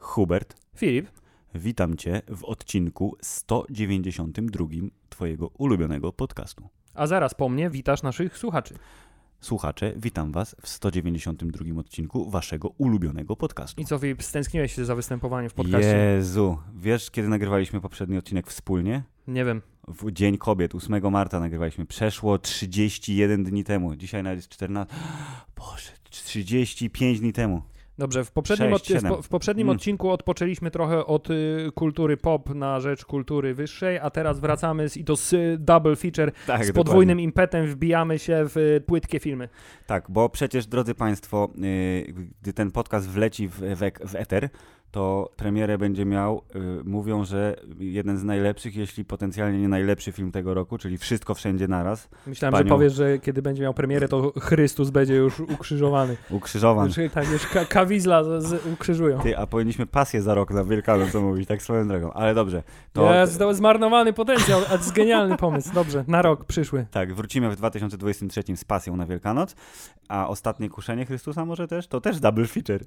Hubert, Filip, witam Cię w odcinku 192 Twojego ulubionego podcastu. a zaraz po mnie witasz naszych słuchaczy. Słuchacze, witam Was w 192 odcinku Waszego ulubionego podcastu. I co, Filip, stęskniłeś się za występowaniem w podcaście? Jezu, wiesz kiedy nagrywaliśmy poprzedni odcinek wspólnie? Nie wiem. W Dzień Kobiet, 8 marca nagrywaliśmy. Przeszło 31 dni temu. Dzisiaj nawet jest 14. Boże, 35 dni temu. Dobrze, w poprzednim, Sześć, odci- w, poprzednim Mm. odcinku odpoczęliśmy trochę od y, kultury pop na rzecz kultury wyższej, a teraz wracamy z, i to z y, double feature, Tak, z podwójnym impetem wbijamy się w y, płytkie filmy. Tak, bo przecież, drodzy Państwo, yy, gdy ten podcast wleci w, w, w eter, to premierę będzie miał, yy, mówią, że jeden z najlepszych, jeśli potencjalnie nie najlepszy film tego roku, czyli Wszystko Wszędzie Naraz, Myślałem, Panią- że powiesz, że kiedy będzie miał premierę, to Chrystus będzie już ukrzyżowany. ukrzyżowan. Już, tak, już ka- kawizla z, z, ukrzyżują. Ty, a powinniśmy pasję za rok na Wielkanoc mówić, tak swoją drogą, ale dobrze. To, Jest to zmarnowany potencjał, a to jest genialny pomysł. Dobrze, na rok przyszły. Tak, wrócimy w 2023 z pasją na Wielkanoc, a ostatnie kuszenie Chrystusa może też? To też double feature.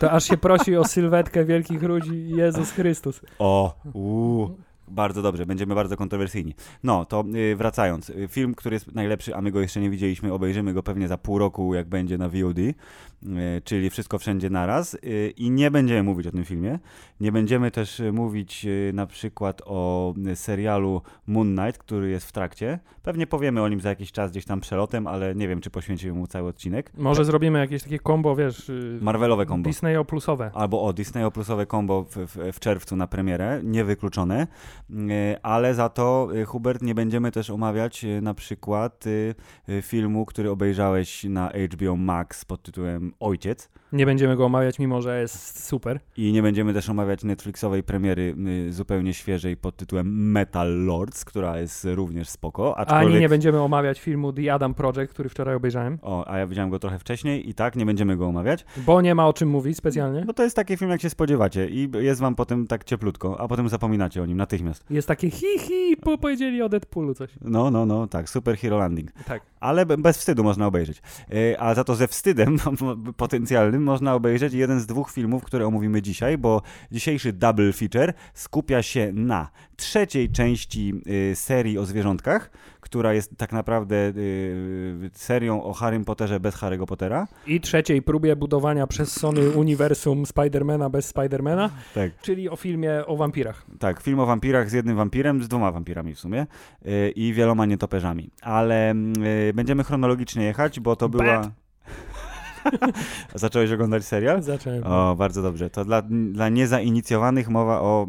To aż się prosi o sylwetkę wielkich ludzi Jezus Chrystus. O, uuu. Bardzo dobrze, będziemy bardzo kontrowersyjni. No, to y, wracając. Y, Film, który jest najlepszy, a my go jeszcze nie widzieliśmy, obejrzymy go pewnie za pół roku, jak będzie na VOD, y, czyli Wszystko Wszędzie Naraz. I nie będziemy mówić o tym filmie. Nie będziemy też mówić na przykład o serialu Moon Knight, który jest w trakcie. Pewnie powiemy o nim za jakiś czas gdzieś tam przelotem, ale nie wiem, czy poświęcimy mu cały odcinek. Może zrobimy jakieś takie kombo, wiesz, Marvelowe kombo. Disneyo plusowe. Albo o Disney plusowe combo w, w, w czerwcu na premierę, niewykluczone, ale za to yy, Hubert nie będziemy też omawiać yy, na przykład filmu, który obejrzałeś na HBO Max pod tytułem Ojciec Nie będziemy go omawiać, mimo że jest super. i nie będziemy też omawiać Netflixowej premiery yy, zupełnie świeżej pod tytułem Metal Lords, która jest również spoko, aczkolwiek... Ani nie będziemy omawiać filmu The Adam Project, który wczoraj obejrzałem, O, a ja widziałem go trochę wcześniej i tak, nie będziemy go omawiać. bo nie ma o czym mówić specjalnie. Bo to jest taki film, jak się spodziewacie i jest wam potem tak cieplutko, a potem zapominacie o nim natychmiast. Jest takie hi hi, po powiedzieli o Deadpoolu coś. No, no, no, tak, Super Hero Landing. Tak. Ale be- bez wstydu można obejrzeć. Yy, A za to ze wstydem potencjalnym można obejrzeć jeden z dwóch filmów, które omówimy dzisiaj, bo dzisiejszy double feature skupia się na trzeciej części yy, serii o zwierzątkach, która jest tak naprawdę yy, serią o Harrym Potterze bez Harry'ego Pottera. I trzeciej próbie budowania przez Sony uniwersum Spidermana bez Spidermana, Tak. czyli o filmie o wampirach. Tak, film o wampirach z jednym wampirem, z dwoma wampirami w sumie yy, i wieloma nietoperzami. Ale będziemy chronologicznie jechać, bo to była... Zacząłeś oglądać serial? Zacząłem. O, bardzo dobrze. To dla, dla niezainicjowanych mowa o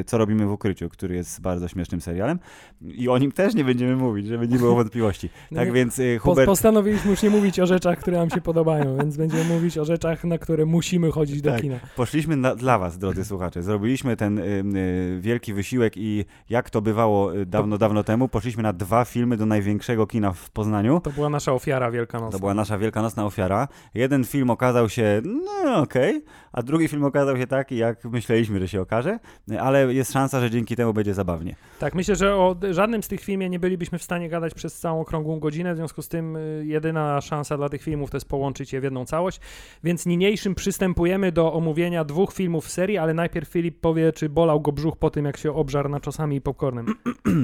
y, Co robimy w ukryciu, który jest bardzo śmiesznym serialem. I o nim też nie będziemy mówić, żeby nie było wątpliwości. No Tak nie- więc y, Hubert... postanowiliśmy już nie mówić o rzeczach, które nam się podobają, więc będziemy mówić o rzeczach, na które musimy chodzić do Tak. kina. Poszliśmy na, dla was, drodzy słuchacze. Zrobiliśmy ten y, y, wielki wysiłek i jak to bywało y, dawno, dawno temu, poszliśmy na dwa filmy do największego kina w Poznaniu. To była nasza ofiara wielkanocna. To była nasza wielkanocna ofiara. Jeden film okazał się, no okej, a drugi film okazał się taki, jak myśleliśmy, że się okaże, ale jest szansa, że dzięki temu będzie zabawnie. Tak, myślę, że o żadnym z tych filmie nie bylibyśmy w stanie gadać przez całą okrągłą godzinę, w związku z tym y, jedyna szansa dla tych filmów to jest połączyć je w jedną całość, więc niniejszym przystępujemy do omówienia dwóch filmów w serii, ale najpierw Filip powie, czy bolał go brzuch po tym, jak się obżarł naczosami i popcornem.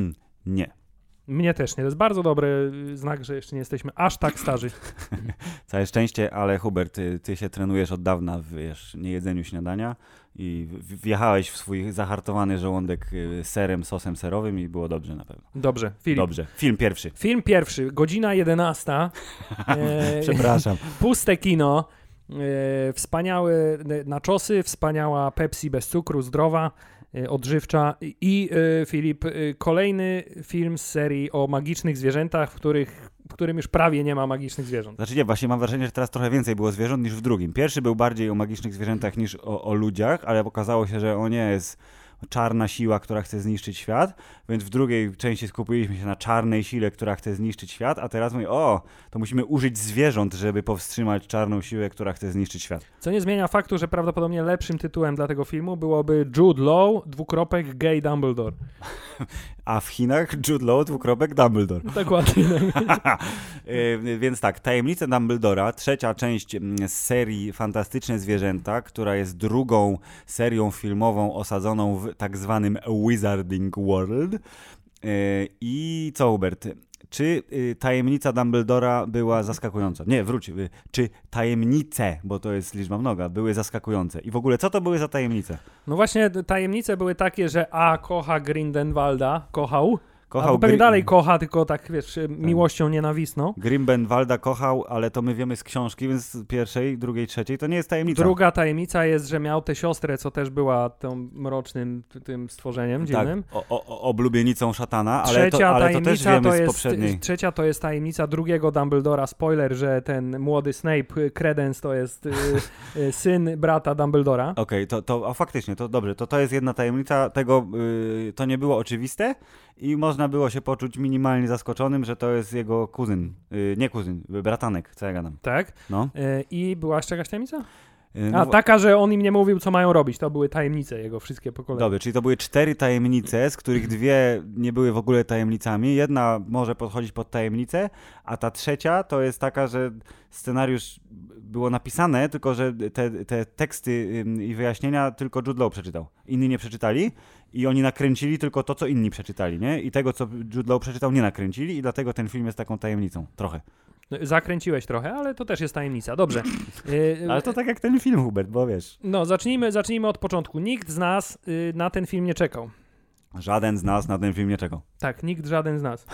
Nie. Mnie też nie, to jest bardzo dobry y, znak, że jeszcze nie jesteśmy aż tak starzy. Całe szczęście, ale Hubert, ty, ty się trenujesz od dawna w wiesz, niejedzeniu śniadania i wjechałeś w swój zahartowany żołądek y, serem, sosem serowym i było dobrze na pewno. Dobrze, Filip. Dobrze. Film pierwszy. Film pierwszy, godzina 11. E, Przepraszam. puste kino, e, wspaniałe naczosy, wspaniała Pepsi bez cukru, zdrowa, odżywcza i e, Filip, e, kolejny film z serii o magicznych zwierzętach, w, których, w którym już prawie nie ma magicznych zwierząt. Znaczy nie, właśnie mam wrażenie, że teraz trochę więcej było zwierząt niż w drugim. Pierwszy był bardziej o magicznych zwierzętach niż o, o ludziach, ale okazało się, że o nie jest czarna siła, która chce zniszczyć świat, więc w drugiej części skupiliśmy się na czarnej sile, która chce zniszczyć świat, a teraz mówię, o, to musimy użyć zwierząt, żeby powstrzymać czarną siłę, która chce zniszczyć świat. Co nie zmienia faktu, że prawdopodobnie lepszym tytułem dla tego filmu byłoby Jude Law, dwukropek, gay Dumbledore. a w Chinach Jude Law dwukropek Dumbledore. Dokładnie. E, Więc tak, Tajemnice Dumbledora, trzecia część mm, z serii Fantastyczne Zwierzęta, która jest drugą serią filmową osadzoną w tak zwanym Wizarding World. E, I co, Hubert? Czy y, tajemnica Dumbledora była zaskakująca? Nie, wróć. y, Czy tajemnice, bo to jest liczba mnoga, były zaskakujące? I w ogóle, co to były za tajemnice? No właśnie tajemnice były takie, że A kocha Grindelwalda, kochał, Kochał pewnie Gri- dalej kocha, tylko tak wiesz, miłością nienawistną. Grimbenwalda kochał, ale to my wiemy z książki, więc z pierwszej, drugiej, trzeciej to nie jest tajemnica. Druga tajemnica jest, że miał tę siostrę, co też była tą mrocznym tym stworzeniem tak, dziwnym. o, o, o- oblubienicą szatana, ale, Trzecia to, ale to też tajemnica wiemy to z jest, poprzedniej. trzecia to jest tajemnica drugiego Dumbledora. Spoiler, że ten młody Snape, y, Credence, to jest y, y, syn brata Dumbledora. Okej, to, to a faktycznie, to dobrze, to to jest jedna tajemnica, tego y, to nie było oczywiste i można było się poczuć minimalnie zaskoczonym, że to jest jego kuzyn, y, nie kuzyn, y, bratanek, co ja gadam, Tak. no. Y, I była jeszcze jakaś tajemnica? Y, no A, taka, że on im nie mówił, co mają robić. To były tajemnice jego, wszystkie po kolei. Dobrze, czyli to były cztery tajemnice, z których dwie nie były w ogóle tajemnicami. Jedna może podchodzić pod tajemnicę, a ta trzecia to jest taka, że scenariusz było napisane, tylko że te, te teksty i wyjaśnienia tylko Jude Law przeczytał. Inni nie przeczytali i oni nakręcili tylko to, co inni przeczytali, nie? I tego, co Jude Law przeczytał, nie nakręcili i dlatego ten film jest taką tajemnicą. Trochę. Zakręciłeś trochę, ale to też jest tajemnica. Dobrze. Y, Ale to tak jak ten film, Hubert, bo wiesz, No, zacznijmy, zacznijmy od początku. Nikt z nas y, na ten film nie czekał. żaden z nas na ten film nie czekał. Tak, nikt, żaden z nas.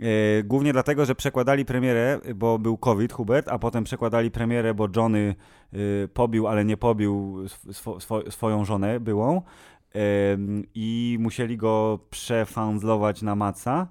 E, Głównie dlatego, że przekładali premierę, bo był COVID, Hubert, a potem przekładali premierę, bo Johnny y, pobił, ale nie pobił sw- swo, swoją żonę byłą i musieli go przefanzlować na Matsa.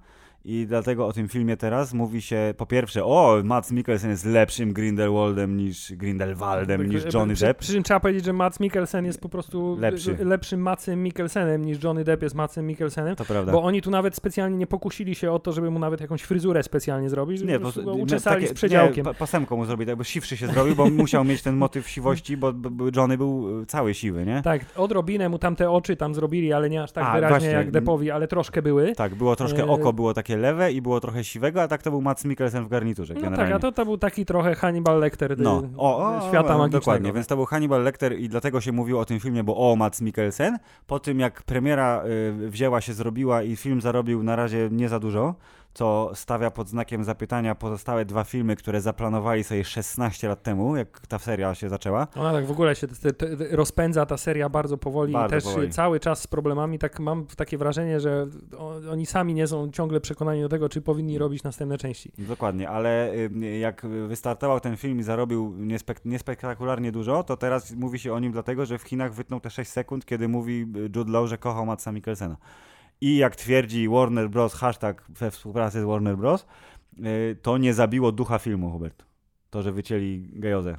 I dlatego o tym filmie teraz mówi się po pierwsze, o, Mats Mikkelsen jest lepszym Grindelwaldem niż Grindelwaldem niż Johnny przy, Depp. Przy czym trzeba powiedzieć, że Mats Mikkelsen jest po prostu Lepszy. lepszym Matsem Mikkelsenem niż Johnny Depp jest Matsem Mikkelsenem. To prawda. Bo oni tu nawet specjalnie nie pokusili się o to, żeby mu nawet jakąś fryzurę specjalnie zrobić, żeby Nie, po go uczesali takie- z przedziałkiem. Nie, pa, pasemką mu zrobić, jakby siwszy się zrobił, bo musiał mieć ten motyw siwości, bo, bo bo Johnny był y, cały siwy, nie? Tak, odrobinę mu tam te oczy tam zrobili, ale nie aż tak A, wyraźnie właśnie. jak Deppowi, ale troszkę były. Tak, było troszkę E, oko, było takie lewe i było trochę siwego, a tak to był Mats Mikkelsen w garniturze No generalnie. tak, a to, to był taki trochę Hannibal Lecter No, y, o, o, świata o, magicznego. Dokładnie, więc to był Hannibal Lecter i dlatego się mówiło o tym filmie, bo o, Mats Mikkelsen. Po tym jak premiera y, wzięła się, zrobiła i film zarobił na razie nie za dużo, co stawia pod znakiem zapytania pozostałe dwa filmy, które zaplanowali sobie 16 lat temu, jak ta seria się zaczęła. Ona tak w ogóle się te, te, rozpędza ta seria bardzo powoli Bardzo i też powoli. cały czas z problemami. Tak mam takie wrażenie, że oni sami nie są ciągle przekonani do tego, czy powinni robić następne części. Dokładnie, ale y, jak wystartował ten film i zarobił niespek- niespektakularnie dużo, to teraz mówi się o nim dlatego, że w Chinach wytnął te 6 sekund, kiedy mówi Jude Law, że kochał Matsa Mikkelsena. I jak twierdzi Warner Bros., hashtag we współpracy z Warner Bros., y, to nie zabiło ducha filmu, Hubert. To, że wycięli gejozę,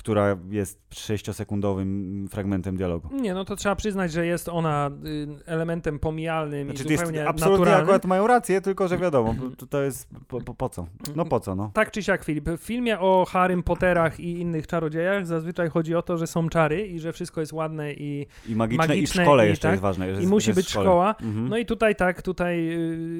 która jest 6-sekundowym fragmentem dialogu. Nie, no to trzeba przyznać, że jest ona y, elementem pomijalnym Znaczy, i to jest zupełnie absolutnie naturalnym. akurat mają rację, tylko że wiadomo, to, jest po, po, po co? No po co, no. Tak czy siak, Filip, w filmie o Harrym Potterach i innych czarodziejach zazwyczaj chodzi o to, że są czary i że wszystko jest ładne i, I magiczne, Magiczne i w szkole i jeszcze tak. jest ważne. że i musi być szkoła. Mhm. No i tutaj tak, tutaj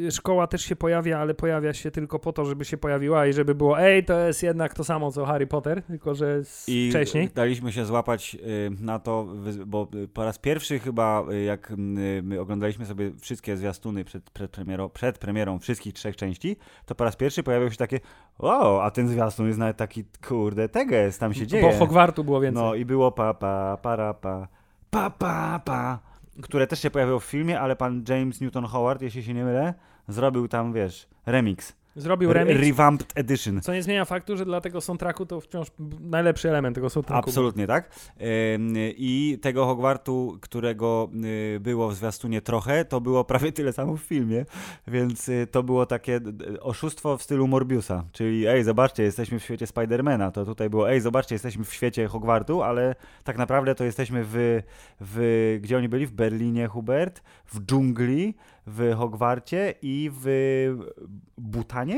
y, szkoła też się pojawia, ale pojawia się tylko po to, żeby się pojawiła i żeby było, ej, to jest jednak to samo co Harry Potter, tylko że z I wcześniej. daliśmy się złapać y, na to, bo y, po raz pierwszy chyba, y, jak my oglądaliśmy sobie wszystkie zwiastuny przed, przed, premierą, przed premierą wszystkich trzech części, to po raz pierwszy pojawiło się takie, o, a ten zwiastun jest nawet taki, kurde, teges, tam się dzieje. Bo Hogwartu było więcej. No i było pa, pa, para, pa, pa, pa, pa, które też się pojawiło w filmie, ale pan James Newton Howard, jeśli się nie mylę, zrobił tam, wiesz, remix. Zrobił Re- remix, Revamped Edition. co nie zmienia faktu, że dla tego soundtracku to wciąż najlepszy element tego soundtracku. Absolutnie tak. I tego Hogwartu, którego y, było w zwiastunie trochę, to było prawie tyle samo w filmie, więc y, to było takie oszustwo w stylu Morbiusa, czyli ej, zobaczcie, jesteśmy w świecie Spidermana, to tutaj było ej, zobaczcie, jesteśmy w świecie Hogwartu, ale tak naprawdę to jesteśmy w, w gdzie oni byli? W Berlinie, Hubert, w dżungli, w Hogwarcie i w Butanie?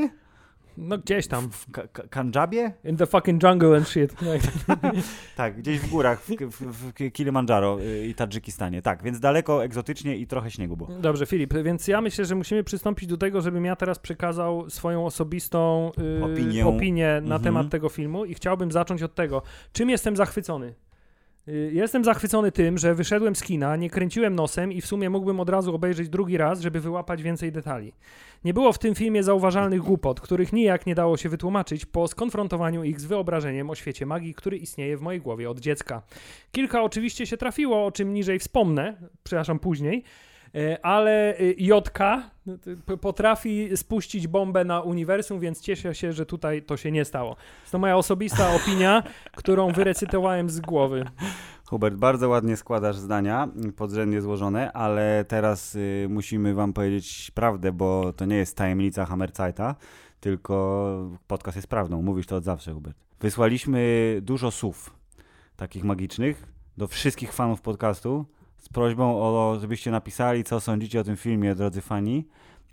No gdzieś tam. W Ka- Kanjabie? In the fucking jungle and shit. Tak, gdzieś w górach, w, w, w Kilimandżaro y, i Tadżykistanie. Tak, więc daleko, egzotycznie i trochę śniegu było. Dobrze, Filip, więc ja myślę, że musimy przystąpić do tego, żebym ja teraz przekazał swoją osobistą yy, Opinię. opinię na Mhm. temat tego filmu i chciałbym zacząć od tego, czym jestem zachwycony. Yy, Jestem zachwycony tym, że wyszedłem z kina, nie kręciłem nosem i w sumie mógłbym od razu obejrzeć drugi raz, żeby wyłapać więcej detali. Nie było w tym filmie zauważalnych głupot, których nijak nie dało się wytłumaczyć po skonfrontowaniu ich z wyobrażeniem o świecie magii, który istnieje w mojej głowie od dziecka. Kilka oczywiście się trafiło, o czym niżej wspomnę, przepraszam, później, ale y, JK potrafi spuścić bombę na uniwersum, więc cieszę się, że tutaj to się nie stało. To moja osobista opinia, którą wyrecytowałem z głowy. Hubert, bardzo ładnie składasz zdania, podrzędnie złożone, ale teraz y, musimy wam powiedzieć prawdę, bo to nie jest tajemnica Hammerzeita, tylko podcast jest prawdą. Mówisz to od zawsze, Hubert. Wysłaliśmy dużo słów takich magicznych do wszystkich fanów podcastu z prośbą o, żebyście napisali, co sądzicie o tym filmie, drodzy fani,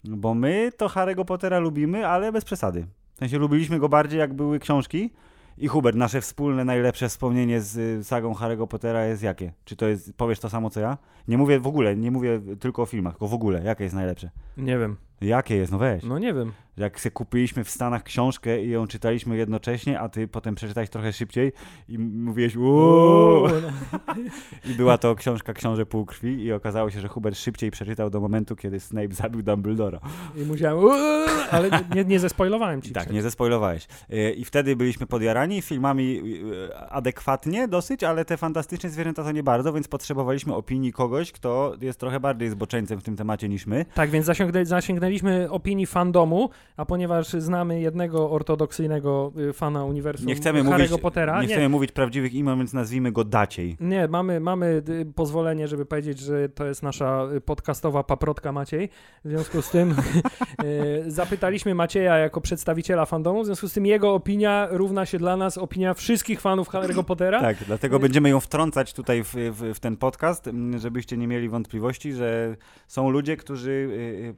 bo my to Harry'ego Pottera lubimy, ale bez przesady. W sensie lubiliśmy go bardziej, jak były książki, i Hubert, nasze wspólne, najlepsze wspomnienie z sagą Harry'ego Pottera jest jakie? Czy to jest, powiesz to samo co ja? Nie mówię w ogóle, nie mówię tylko o filmach, tylko w ogóle, jakie jest najlepsze? Nie wiem. Jakie jest? No weź. No nie wiem. Jak sobie kupiliśmy w Stanach książkę i ją czytaliśmy jednocześnie, a ty potem przeczytałeś trochę szybciej i mówiłeś uuu. I była to książka Książę Półkrwi i okazało się, że Hubert szybciej przeczytał do momentu, kiedy Snape zabił Dumbledora. I musiałem, "Uuu", ale nie, nie zespoilowałem ci. Tak, nie zespoilowałeś. Y, I wtedy byliśmy podjarani filmami y, adekwatnie dosyć, ale te fantastyczne zwierzęta to nie bardzo, więc potrzebowaliśmy opinii kogoś, kto jest trochę bardziej zboczeńcem w tym temacie niż my. Tak, więc zasięgnę, zasięgnęliśmy opinii fandomu, a ponieważ znamy jednego ortodoksyjnego y, fana uniwersum Nie chcemy Harry'ego mówić, Pottera, nie nie, chcemy mówić prawdziwych imion, więc nazwijmy go Daciej. Nie, mamy, mamy y, pozwolenie, żeby powiedzieć, że to jest nasza y, podcastowa paprotka Maciej. W związku z tym zapytaliśmy Macieja jako przedstawiciela fandomu, w związku z tym jego opinia równa się dla nas opinia wszystkich fanów Harry'ego Pottera. Tak, dlatego będziemy ją wtrącać tutaj w, w, w ten podcast, m, żebyście nie mieli wątpliwości, że są ludzie, którzy y,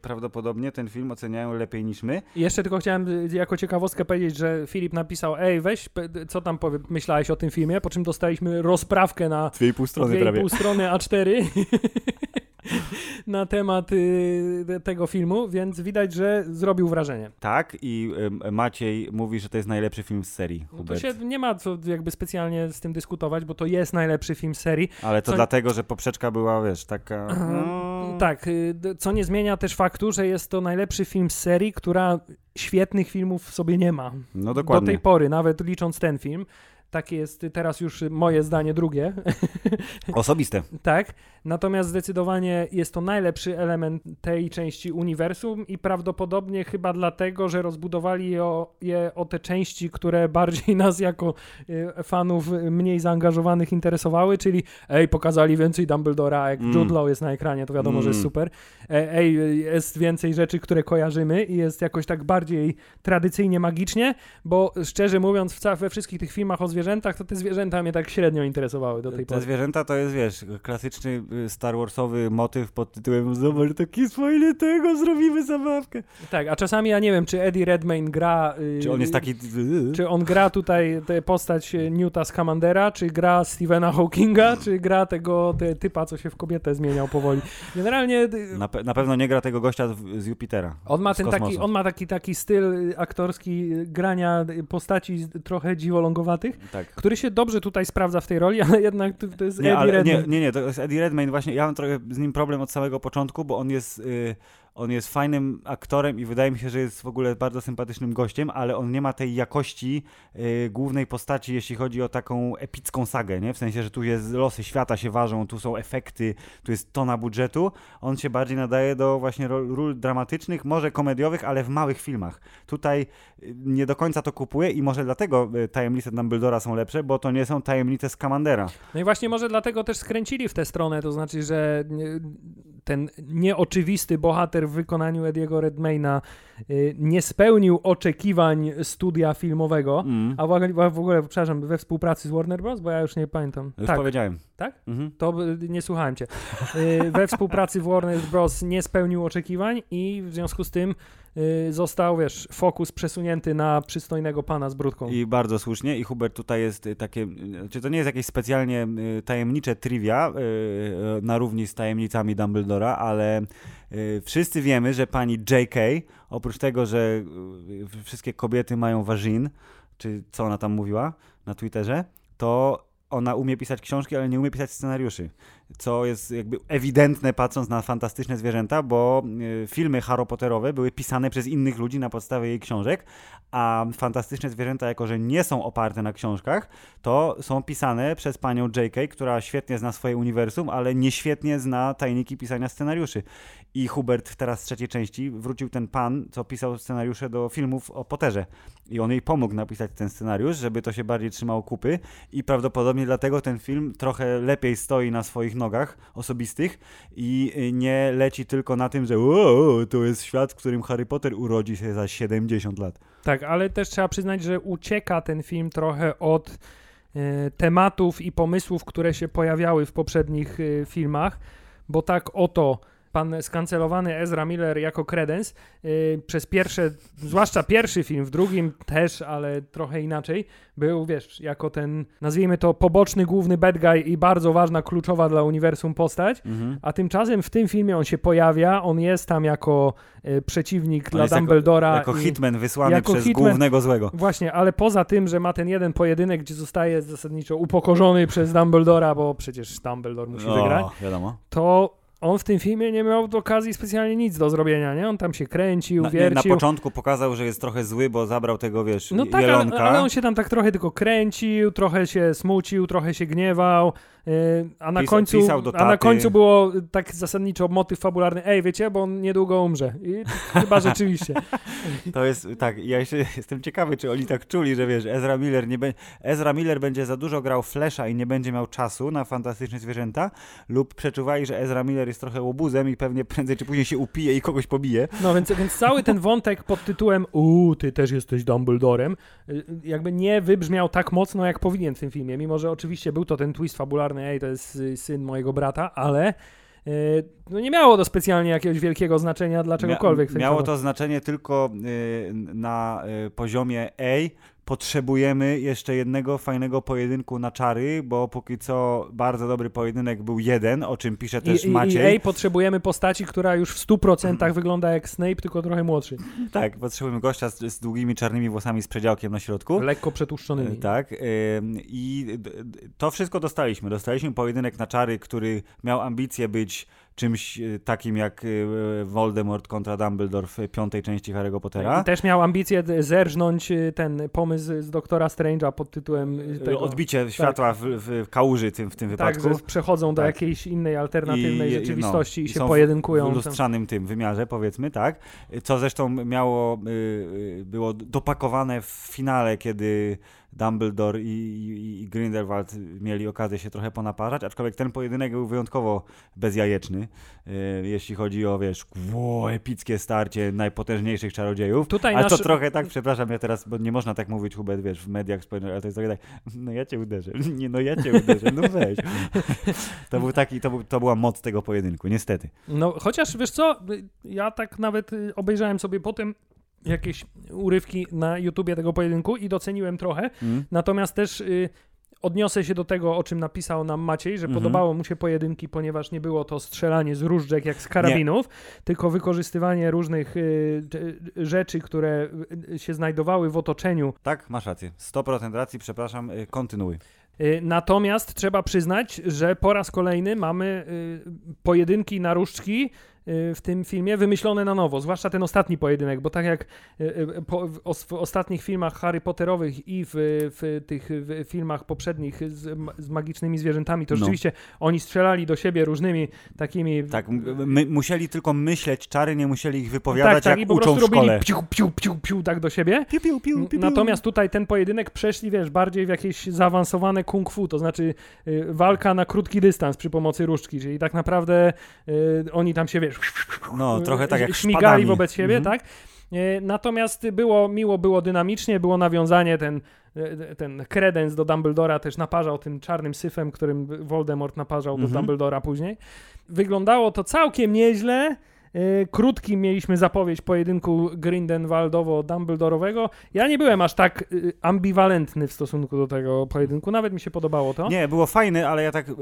prawdopodobnie ten film oceniają lepiej niż my. I jeszcze tylko chciałem y, jako ciekawostkę powiedzieć, że Filip napisał, ej weź, co tam powie, myślałeś o tym filmie, po czym dostaliśmy rozprawkę na Dwie i pół strony dwie i prawie. pół strony A4 na temat y, tego filmu, więc widać, że zrobił wrażenie. Tak, i y, Maciej mówi, że to jest najlepszy film z serii, No to się nie ma co jakby specjalnie z tym dyskutować, bo to jest najlepszy film z serii. Ale to Co- dlatego, że poprzeczka była, wiesz, taka... No... Tak, y, co nie zmienia też faktu, że jest to najlepszy film z serii, która świetnych filmów sobie nie ma. No Do dokładnie. tej pory, nawet licząc ten film. Takie jest teraz już moje zdanie drugie. Osobiste. tak. Natomiast zdecydowanie jest to najlepszy element tej części uniwersum i prawdopodobnie chyba dlatego, że rozbudowali je o, je o te części, które bardziej nas jako y, fanów mniej zaangażowanych interesowały, czyli ej, pokazali więcej Dumbledora, jak Mm. Jude Law jest na ekranie, to wiadomo, że jest Mm. super. E, ej, jest więcej rzeczy, które kojarzymy i jest jakoś tak bardziej tradycyjnie magicznie, bo szczerze mówiąc, w we wszystkich tych filmach o zwierzętach, to te zwierzęta mnie tak średnio interesowały do tej Te pory. zwierzęta to jest, wiesz, klasyczny Star Warsowy motyw pod tytułem Zobacz, taki fajny tego, zrobimy zabawkę. Tak, a czasami ja nie wiem, czy Eddie Redmayne gra. y, Czy on jest taki... Czy on gra tutaj tę postać y, Newta Scamandera, czy gra Stephena Hawkinga, czy gra tego te, typa, co się w kobietę zmieniał powoli. Generalnie y, Na, pe- na pewno nie gra tego gościa z, Jupitera. on ma ten taki, on ma taki, taki styl y, aktorski y, grania y, postaci trochę dziwolągowatych, Tak. który się dobrze tutaj sprawdza w tej roli, ale jednak to, jest Nie, Eddie Redmayne. nie, nie, nie, to jest Eddie Redmayne właśnie, ja mam trochę z nim problem od samego początku, bo on jest, y, on jest fajnym aktorem i wydaje mi się, że jest w ogóle bardzo sympatycznym gościem, ale on nie ma tej jakości y, głównej postaci, jeśli chodzi o taką epicką sagę, nie? W sensie, że tu jest losy świata się ważą, tu są efekty, tu jest tona budżetu. On się bardziej nadaje do właśnie ról, ról dramatycznych, może komediowych, ale w małych filmach. Tutaj y, nie do końca to kupuje i może dlatego y, tajemnice Dumbledora są lepsze, bo to nie są tajemnice Scamandera. No i właśnie może dlatego też skręcili w tę stronę, to znaczy, że ten nieoczywisty bohater w wykonaniu Ediego Redmayna y, nie spełnił oczekiwań studia filmowego, Mm. a w ogóle, w ogóle, przepraszam, we współpracy z Warner Bros., bo ja już nie pamiętam. Już tak, powiedziałem. Tak? Mhm. to nie słuchałem cię. Y, we współpracy z Warner Bros. nie spełnił oczekiwań i w związku z tym został, wiesz, fokus przesunięty na przystojnego pana z brudką. I bardzo słusznie. I Hubert, tutaj jest y, takie, y, czy to nie jest jakieś specjalnie y, tajemnicze trivia y, y, na równi z tajemnicami Dumbledora, ale y, wszyscy wiemy, że pani J.K., oprócz tego, że y, wszystkie kobiety mają wagin, czy co ona tam mówiła na Twitterze, to ona umie pisać książki, ale nie umie pisać scenariuszy. Co jest jakby ewidentne patrząc na fantastyczne zwierzęta, bo y, filmy Harry Potterowe były pisane przez innych ludzi na podstawie jej książek, a fantastyczne zwierzęta, jako że nie są oparte na książkach, to są pisane przez panią J.K., która świetnie zna swoje uniwersum, ale nieświetnie zna tajniki pisania scenariuszy. I Hubert teraz w trzeciej części wrócił ten pan, co pisał scenariusze do filmów o Potterze. I on jej pomógł napisać ten scenariusz, żeby to się bardziej trzymało kupy i prawdopodobnie dlatego ten film trochę lepiej stoi na swoich nogach osobistych i nie leci tylko na tym, że to jest świat, w którym Harry Potter urodzi się za 70 lat. Tak, ale też trzeba przyznać, że ucieka ten film trochę od e, tematów i pomysłów, które się pojawiały w poprzednich e, filmach, bo tak oto pan skancelowany Ezra Miller jako kredens y, przez pierwsze, zwłaszcza pierwszy film, w drugim też, ale trochę inaczej, był, wiesz, jako ten, nazwijmy to, poboczny główny bad guy i bardzo ważna, kluczowa dla uniwersum postać, Mhm. a tymczasem w tym filmie on się pojawia, on jest tam jako y, przeciwnik On dla jako- Dumbledora. Jako i- hitman wysłany jako przez hitman- głównego złego. Właśnie, ale poza tym, że ma ten jeden pojedynek, gdzie zostaje zasadniczo upokorzony przez Dumbledora, bo przecież Dumbledore musi wygrać, O, wiadomo. to on w tym filmie nie miał okazji specjalnie nic do zrobienia, nie? On tam się kręcił, Na, nie, na wiercił. początku pokazał, że jest trochę zły, bo zabrał tego, wiesz, no tak, ale, ale on się tam tak trochę tylko kręcił, trochę się smucił, trochę się gniewał, a na końcu pisał a na końcu było tak zasadniczo motyw fabularny, ej, wiecie, bo on niedługo umrze. I chyba rzeczywiście. To jest, tak, ja jeszcze jestem ciekawy, czy oni tak czuli, że wiesz, Ezra Miller nie be... Ezra Miller będzie za dużo grał Flesza i nie będzie miał czasu na fantastyczne zwierzęta, lub przeczuwali, że Ezra Miller jest trochę łobuzem i pewnie prędzej czy później się upije i kogoś pobije. No więc, więc cały ten wątek pod tytułem Uuu, ty też jesteś Dumbledorem, y, jakby nie wybrzmiał tak mocno, jak powinien w tym filmie, mimo że oczywiście był to ten twist fabularny, ej, to jest y, syn mojego brata, ale y, no nie miało to specjalnie jakiegoś wielkiego znaczenia dla czegokolwiek. Mia- miało to znaczenie tylko y, na poziomie ej, potrzebujemy jeszcze jednego fajnego pojedynku na czary, bo póki co bardzo dobry pojedynek był jeden, o czym pisze też I, Maciej. I potrzebujemy postaci, która już w 100% wygląda jak Snape, tylko trochę młodszy. Tak, potrzebujemy gościa z, z długimi czarnymi włosami z przedziałkiem na środku. Lekko przetłuszczonymi. E, Tak. ym, I to wszystko dostaliśmy. Dostaliśmy pojedynek na czary, który miał ambicje być czymś e, takim jak e, Voldemort kontra Dumbledore w piątej części Harry'ego Pottera. I też miał ambicję zerżnąć y, ten pomysł z Doktora Strange'a pod tytułem tego. Odbicie światła w, w kałuży tym, w tym Tak, wypadku. że przechodzą do Tak. jakiejś innej alternatywnej I- i- rzeczywistości i, no, i się są w- pojedynkują. w lustrzanym tym wymiarze, powiedzmy, tak. Co zresztą miało, było dopakowane w finale, kiedy Dumbledore i, i, i Grindelwald mieli okazję się trochę ponaparzać, aczkolwiek ten pojedynek był wyjątkowo bezjajeczny, y, jeśli chodzi o, wiesz, ło, epickie starcie najpotężniejszych czarodziejów. Tutaj Ale nasz... to trochę tak, przepraszam, ja teraz, bo nie można tak mówić, Hubert, wiesz, w mediach społecznościowych, ale to jest trochę tak, no ja cię uderzę, nie, no ja cię uderzę, no weź. To był taki, to, był, to była moc tego pojedynku, niestety. No chociaż wiesz co, ja tak nawet y, obejrzałem sobie potem jakieś urywki na YouTubie tego pojedynku i doceniłem trochę. Mm? Natomiast też y, odniosę się do tego, o czym napisał nam Maciej, że Mhm. podobało mu się pojedynki, ponieważ nie było to strzelanie z różdżek jak z karabinów, tylko wykorzystywanie różnych y, rzeczy, które y, się znajdowały w otoczeniu. Tak, masz rację. 100% racji, przepraszam, y, kontynuuj. Y, Natomiast trzeba przyznać, że po raz kolejny mamy pojedynki na różdżki w tym filmie wymyślone na nowo, zwłaszcza ten ostatni pojedynek, bo tak jak y, y, w, os- w ostatnich filmach Harry Potterowych i w, w tych filmach poprzednich z, z magicznymi zwierzętami, to No. rzeczywiście oni strzelali do siebie różnymi takimi... Tak, my, musieli tylko myśleć czary, nie musieli ich wypowiadać, tak, tak, i jak po uczą prostu robili piu, piu, piu, piu, tak do siebie. Piu, piu, piu, piu. Natomiast tutaj ten pojedynek przeszli, wiesz, bardziej w jakieś zaawansowane kung fu, to znaczy y, walka na krótki dystans przy pomocy różdżki, czyli tak naprawdę y, oni tam się, wiesz, No, trochę tak jak śmigali szpadami. wobec siebie, Mhm. tak? Y, Natomiast było miło, było dynamicznie, było nawiązanie, ten, y, ten kredens do Dumbledora też naparzał tym czarnym syfem, którym Voldemort naparzał do Mhm. Dumbledora później. Wyglądało to całkiem nieźle, krótki mieliśmy zapowiedź pojedynku Grindelwaldowo-Dumbledorowego. Ja nie byłem aż tak yy, ambiwalentny w stosunku do tego pojedynku, nawet mi się podobało to. Nie, było fajne, ale ja tak, yy,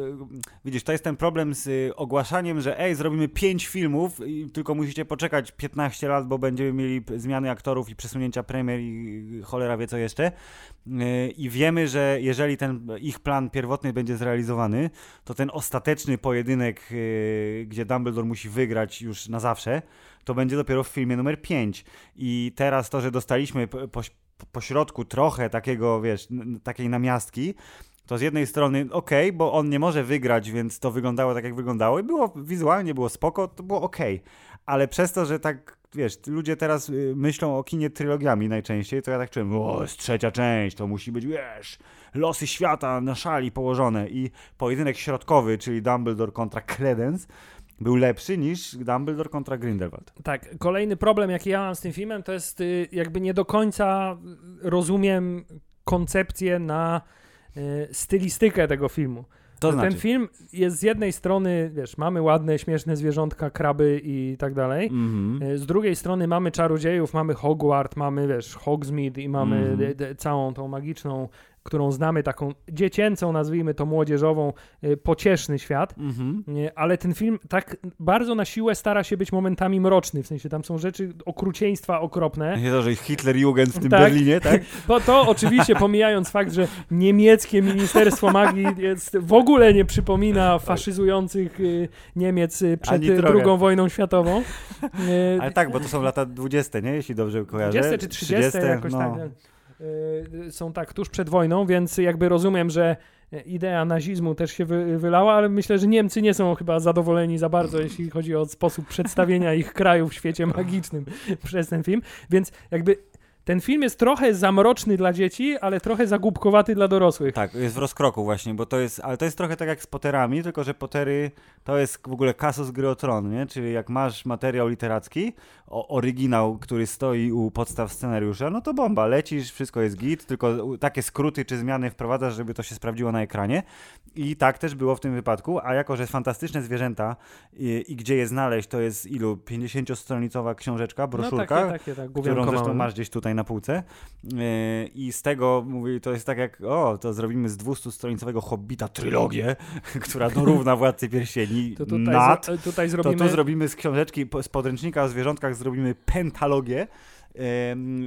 widzisz, to jest ten problem z y, ogłaszaniem, że ej, zrobimy pięć filmów i tylko musicie poczekać 15 lat, bo będziemy mieli zmiany aktorów i przesunięcia premier i cholera wie co jeszcze. Y, I wiemy, że jeżeli ten ich plan pierwotny będzie zrealizowany, to ten ostateczny pojedynek, y, gdzie Dumbledore musi wygrać już na zawsze, to będzie dopiero w filmie numer 5. I teraz to, że dostaliśmy po, po, środku trochę takiego, wiesz, takiej namiastki, to z jednej strony ok, bo on nie może wygrać, więc to wyglądało tak, jak wyglądało i było wizualnie, było spoko, to było ok. Ale przez to, że tak, wiesz, ludzie teraz y, myślą o kinie trylogiami najczęściej, to ja tak czułem, o, jest trzecia część, to musi być, wiesz, losy świata na szali położone i pojedynek środkowy, czyli Dumbledore kontra Credence, był lepszy niż Dumbledore kontra Grindelwald. Tak, kolejny problem, jaki ja mam z tym filmem, to jest y, jakby nie do końca rozumiem koncepcję na y, stylistykę tego filmu. To znaczy. Ten film jest z jednej strony, wiesz, mamy ładne, śmieszne zwierzątka, kraby i tak dalej. Mhm. Y, Z drugiej strony mamy czarodziejów, mamy Hogwart, mamy, wiesz, Hogsmeade i mamy de- de- całą tą magiczną, którą znamy, taką dziecięcą, nazwijmy to młodzieżową, y, pocieszny świat. Mhm. Nie, ale ten film tak bardzo na siłę stara się być momentami mroczny, w sensie tam są rzeczy okrucieństwa okropne. Nie to, że Hitler-Jugend w tym Tak. Berlinie, tak? Bo to oczywiście pomijając fakt, że niemieckie Ministerstwo Magii jest, w ogóle nie przypomina faszyzujących y, Niemiec y, przed y. II wojną światową. Y, Ale tak, bo to są lata 20, nie? Jeśli dobrze kojarzę. 20 czy 30, jakoś no. tak. Y, Są tak tuż przed wojną, więc jakby rozumiem, że idea nazizmu też się wy, wylała, ale myślę, że Niemcy nie są chyba zadowoleni za bardzo, jeśli chodzi o sposób przedstawienia ich kraju w świecie magicznym przez ten film. Więc jakby ten film jest trochę zamroczny dla dzieci, ale trochę zagubkowaty dla dorosłych. Tak, jest w rozkroku właśnie, bo to jest, ale to jest trochę tak jak z Potterami, tylko że Pottery to jest w ogóle kasus gry o tron, nie? Czyli jak masz materiał literacki, o, oryginał, który stoi u podstaw scenariusza, no to bomba, lecisz, wszystko jest git, tylko takie skróty czy zmiany wprowadzasz, żeby to się sprawdziło na ekranie. I tak też było w tym wypadku, a jako, że fantastyczne zwierzęta i, i gdzie je znaleźć, to jest ilu? 50-stronicowa książeczka, broszurka, No takie, takie, tak, którą zresztą masz gdzieś tutaj na półce. Yy, I z tego mówi, to jest tak jak, o, to zrobimy z 200-stronicowego Hobbita trylogię, która dorówna Władcy Pierścieni. To tutaj, Nad. zro, tutaj To zrobimy... tu zrobimy z książeczki, z podręcznika o zwierzątkach zrobimy pentalogię.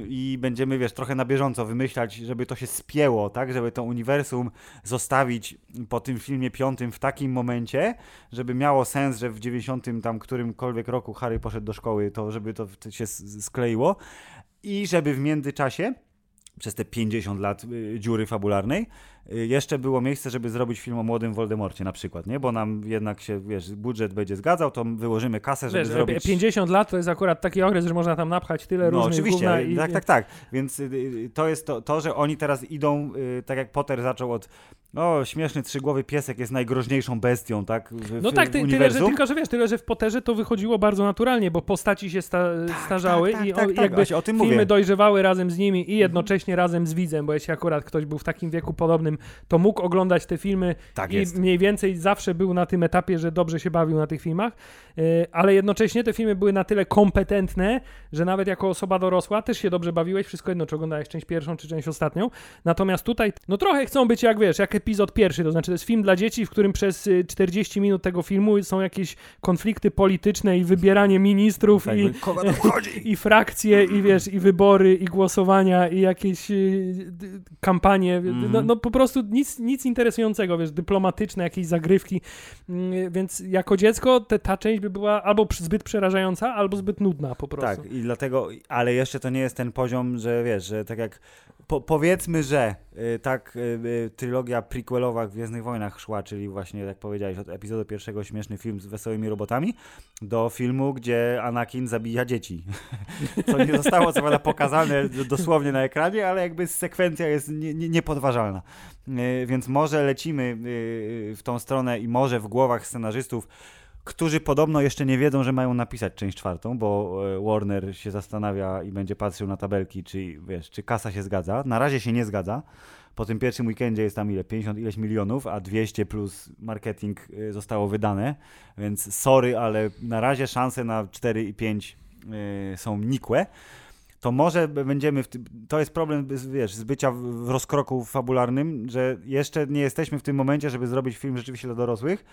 I będziemy, wiesz, trochę na bieżąco wymyślać, żeby to się spięło, tak? Żeby to uniwersum zostawić po tym filmie piątym w takim momencie, żeby miało sens, że w 90 tam którymkolwiek roku Harry poszedł do szkoły, to żeby to się skleiło i żeby w międzyczasie przez te 50 lat y, dziury fabularnej jeszcze było miejsce, żeby zrobić film o młodym Voldemorcie na przykład, nie? Bo nam jednak się, wiesz, budżet będzie zgadzał, to wyłożymy kasę, żeby Wiesz, zrobić... 50 lat to jest akurat taki okres, że można tam napchać tyle No różnych oczywiście, i... tak, tak, tak. Więc y, y, to jest to, to, że oni teraz idą, y, tak jak Potter zaczął od o, śmieszny trzygłowy piesek jest najgroźniejszą bestią, tak? W, No w, tak, ty, tyle, że, tylko że wiesz, tyle, że w Potterze to wychodziło bardzo naturalnie, bo postaci się sta, starzały tak, i tak, o, tak, jakby o filmy mówię. dojrzewały razem z nimi i jednocześnie razem z widzem, bo jeśli akurat ktoś był w takim wieku podobnym, to mógł oglądać te filmy Tak i jest. mniej więcej zawsze był na tym etapie, że dobrze się bawił na tych filmach, yy, ale jednocześnie te filmy były na tyle kompetentne, że nawet jako osoba dorosła też się dobrze bawiłeś, wszystko jedno, czy oglądałeś część pierwszą, czy część ostatnią. Natomiast tutaj, no trochę chcą być jak wiesz, jak epizod pierwszy, to znaczy to jest film dla dzieci, w którym przez y, 40 minut tego filmu są jakieś konflikty polityczne i wybieranie ministrów Tak, i, i frakcje, i wiesz, i wybory, i głosowania, i jakieś y, kampanie. Mhm. No, no po prostu nic, nic interesującego, wiesz, dyplomatyczne, jakieś zagrywki. Mm, Więc jako dziecko te, ta część by była albo zbyt przerażająca, albo zbyt nudna po prostu. Tak, i dlatego, ale jeszcze to nie jest ten poziom, że wiesz, że tak jak po, powiedzmy, że y, tak y, y, trylogia prequelowa w Gwiezdnych Wojnach szła, czyli właśnie, jak powiedziałeś, od epizodu pierwszego śmieszny film z wesołymi robotami, do filmu, gdzie Anakin zabija dzieci. Co nie zostało co prawda pokazane dosłownie na ekranie, ale jakby sekwencja jest nie, nie, niepodważalna. Y, Więc może lecimy y, w tą stronę i może w głowach scenarzystów którzy podobno jeszcze nie wiedzą, że mają napisać część czwartą, bo e, Warner się zastanawia i będzie patrzył na tabelki, czy, wiesz, czy kasa się zgadza. Na razie się nie zgadza, po tym pierwszym weekendzie jest tam ile? 50 ileś milionów, a 200 plus marketing y, zostało wydane, więc sorry, ale na razie szanse na 4 i 5 y, są nikłe to może będziemy, w tym, to jest problem, wiesz, z bycia w rozkroku fabularnym, że jeszcze nie jesteśmy w tym momencie, żeby zrobić film rzeczywiście dla dorosłych,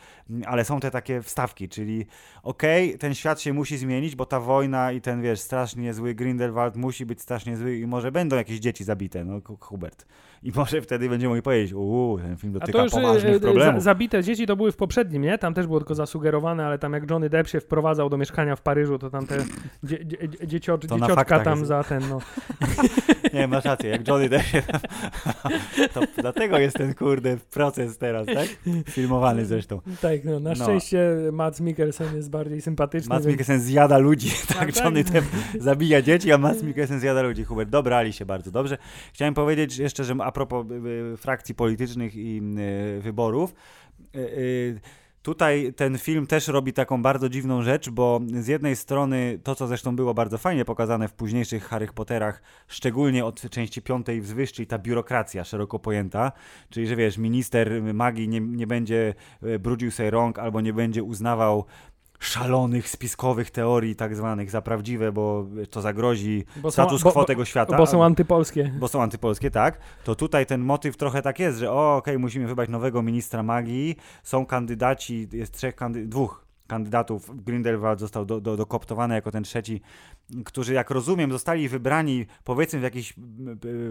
ale są te takie wstawki, czyli okej, okay, ten świat się musi zmienić, bo ta wojna i ten, wiesz, strasznie zły Grindelwald musi być strasznie zły i może będą jakieś dzieci zabite, no Hubert. I może wtedy będziemy mogli powiedzieć, uuu, ten film dotyka A to już, poważnych e, e, problemów. zabite dzieci to były w poprzednim, nie? Tam też było tylko zasugerowane, ale tam jak Johnny Depp się wprowadzał do mieszkania w Paryżu, to tam te dzie, dzie, tam jest. Ten, no. Nie, masz rację, jak Johnny Depp się... to dlatego jest ten, kurde, proces teraz, tak? Filmowany zresztą. Tak, no, na no. szczęście Mads Mikkelsen jest bardziej sympatyczny. Mads więc... Mikkelsen zjada ludzi, tak? tak? Johnny tak. Depp zabija dzieci, a Mads Mikkelsen zjada ludzi. Hubert, dobrali się bardzo dobrze. Chciałem powiedzieć jeszcze, że a propos y, y, frakcji politycznych i y, wyborów, Tutaj ten film też robi taką bardzo dziwną rzecz, bo z jednej strony to, co zresztą było bardzo fajnie pokazane w późniejszych Harry Potterach, szczególnie od części piątej wzwyż, czyli ta biurokracja szeroko pojęta, czyli że wiesz, minister magii nie, nie będzie brudził sobie rąk albo nie będzie uznawał szalonych, spiskowych teorii tak zwanych za prawdziwe, bo to zagrozi bo status quo tego świata. Bo są antypolskie. Bo są antypolskie, tak. To tutaj ten motyw trochę tak jest, że o, okej, okay, musimy wybrać nowego ministra magii, są kandydaci, jest trzech kandydatów, dwóch kandydatów. Grindelwald został do, do, dokoptowany jako ten trzeci, którzy, jak rozumiem, zostali wybrani powiedzmy w jakichś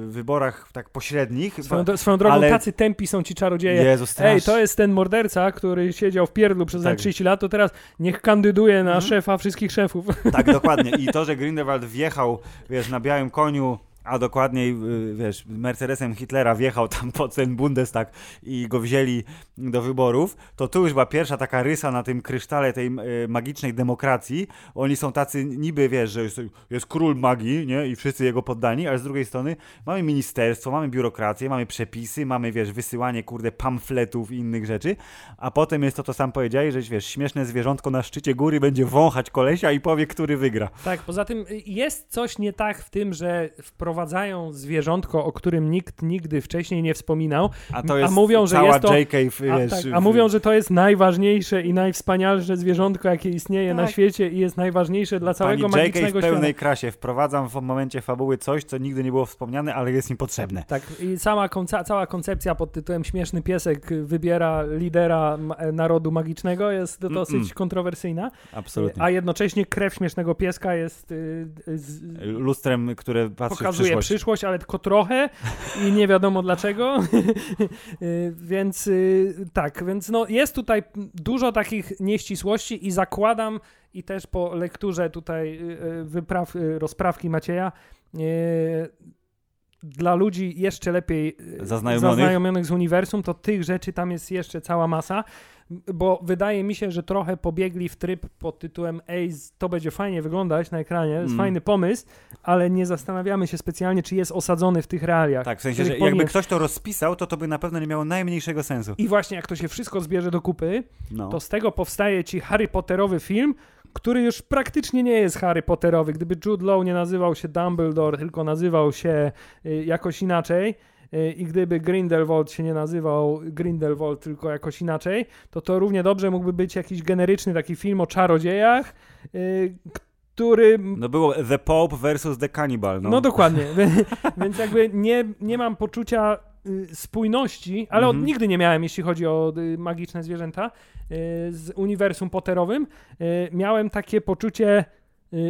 wyborach tak pośrednich. Swoją, swoją drogą, ale... tacy tępi są ci czarodzieje. Jezu, Ej, to jest ten morderca, który siedział w pierdlu przez tak. 30 lat, to teraz niech kandyduje na mhm. szefa wszystkich szefów. Tak, dokładnie. I to, że Grindelwald wjechał, wiesz, na białym koniu a dokładniej, y, wiesz, Mercedesem Hitlera wjechał tam pod ten Bundestag i go wzięli do wyborów, to tu już była pierwsza taka rysa na tym krysztale tej y, magicznej demokracji. Oni są tacy niby, wiesz, że jest, jest król magii, nie, i wszyscy jego poddani, ale z drugiej strony mamy ministerstwo, mamy biurokrację, mamy przepisy, mamy, wiesz, wysyłanie, kurde, pamfletów i innych rzeczy, a potem jest to, co sam powiedziałeś, że, wiesz, śmieszne zwierzątko na szczycie góry będzie wąchać kolesia i powie, który wygra. Tak, poza tym jest coś nie tak w tym, że wprowadza wprowadzają zwierzątko, o którym nikt nigdy wcześniej nie wspominał, a, to jest a mówią, że jest to, JK, wiesz, a, tak, a mówią, że to jest najważniejsze i najwspanialsze zwierzątko, jakie istnieje tak. na świecie i jest najważniejsze dla całego Pani magicznego JK w pełnej świata. krasie. Wprowadzam w momencie fabuły coś, co nigdy nie było wspomniane, ale jest im potrzebne. Tak, i sama konca cała koncepcja pod tytułem Śmieszny piesek wybiera lidera narodu magicznego jest dosyć mm -mm. kontrowersyjna. Absolutnie. A jednocześnie krew Śmiesznego Pieska jest... Y, z, Lustrem, które patrzy pokazuje przyszłość. przyszłość, ale tylko trochę i nie wiadomo dlaczego. Y, więc y, tak, więc no jest tutaj dużo takich nieścisłości i zakładam i też po lekturze tutaj y, wypraw, rozprawki Macieja dla ludzi jeszcze lepiej zaznajomionych. zaznajomionych z uniwersum, to tych rzeczy tam jest jeszcze cała masa bo wydaje mi się, że trochę pobiegli w tryb pod tytułem ej, to będzie fajnie wyglądać na ekranie, jest mm. fajny pomysł, ale nie zastanawiamy się specjalnie, czy jest osadzony w tych realiach. Tak, w sensie, że powinien... jakby ktoś to rozpisał, to to by na pewno nie miało najmniejszego sensu. I właśnie jak to się wszystko zbierze do kupy, no. to z tego powstaje ci Harry Potterowy film, który już praktycznie nie jest Harry Potterowy. Gdyby Jude Law nie nazywał się Dumbledore, tylko nazywał się y, jakoś inaczej, i gdyby Grindelwald się nie nazywał Grindelwald, tylko jakoś inaczej, to to równie dobrze mógłby być jakiś generyczny taki film o czarodziejach, y, który... No było The Pope versus The Cannibal. No, no dokładnie, więc jakby nie, nie mam poczucia y, spójności, ale od, mhm. nigdy nie miałem, jeśli chodzi o magiczne zwierzęta, z uniwersum Potterowym. Miałem takie poczucie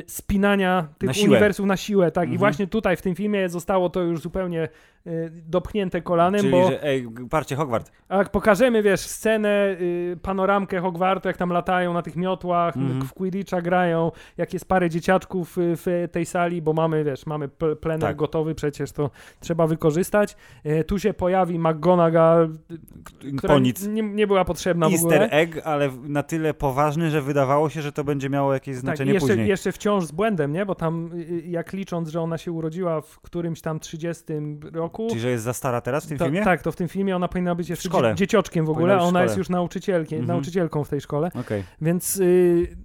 spinania tych na uniwersów na siłę, tak. Mhm. I właśnie tutaj w tym filmie zostało to już zupełnie Y, dopchnięte kolanem, Czyli, bo... że, ej, parcie Hogwart. A pokażemy, wiesz, scenę, y, panoramkę Hogwartu, jak tam latają na tych miotłach, mm -hmm. w Quidditcha grają, jak jest parę dzieciaczków y, w tej sali, bo mamy, wiesz, mamy plener tak. gotowy, przecież to trzeba wykorzystać. Y, tu się pojawi McGonagall, która nie, nie, była potrzebna Easter w ogóle. egg, ale na tyle poważny, że wydawało się, że to będzie miało jakieś tak, znaczenie tak, jeszcze, później. jeszcze wciąż z błędem, nie? Bo tam, jak licząc, że ona się urodziła w którymś tam 30 roku, roku. Czyli, że jest za stara teraz w tym to, filmie? Tak, to w tym filmie ona powinna być jeszcze w szkole. dziecioczkiem w ogóle, a ona jest już nauczycielkiem, mhm. nauczycielką w tej szkole. Okay. Więc y,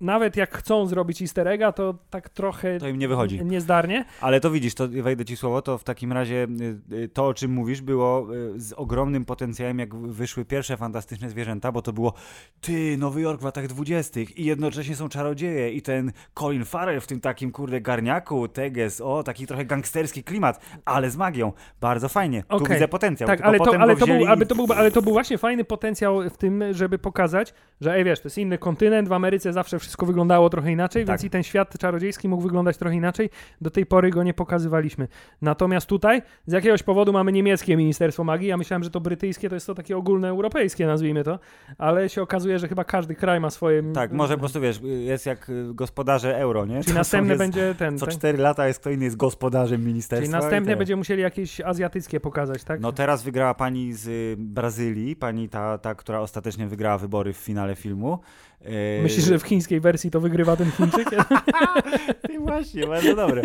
nawet jak chcą zrobić easter egga, to tak trochę To im nie wychodzi. niezdarnie. Ale to widzisz, to wejdę ci słowo, to w takim razie y, y, to, o czym mówisz, było y, z ogromnym potencjałem, jak wyszły pierwsze fantastyczne zwierzęta, bo to było ty, Nowy Jork w latach dwudziestych i jednocześnie są czarodzieje i ten Colin Farrell w tym takim, kurde, garniaku, teges, o, taki trochę gangsterski klimat, ale z magią. Bardzo fajnie. Tu Okej. widzę potencjał. Tak, ale to, ale, to był, wzięli ale, i- to był, ale to był właśnie fajny potencjał w tym, żeby pokazać, że ej, wiesz, to jest inny kontynent, w Ameryce zawsze wszystko wyglądało trochę inaczej, Tak. więc i ten świat czarodziejski mógł wyglądać trochę inaczej. Do tej pory go nie pokazywaliśmy. Natomiast tutaj z jakiegoś powodu mamy niemieckie Ministerstwo Magii. Ja myślałem, że to brytyjskie to jest to takie ogólne europejskie, nazwijmy to, ale się okazuje, że chyba każdy kraj ma swoje... Tak, może po prostu, wiesz, jest jak y, gospodarze euro, nie? Czyli To następny jest, będzie ten... Co cztery lata jest kto inny jest gospodarzem ministerstwa. Czyli następnie tyle. będziemy musieli jakieś azjatyckie pokazać, tak? No teraz wygrała pani z y, Brazylii, pani ta, ta, która ostatecznie wygrała wybory w finale filmu. Yy, Myślisz, że w chińskiej wersji to wygrywa ten Chińczyk? Ty właśnie, bardzo dobre.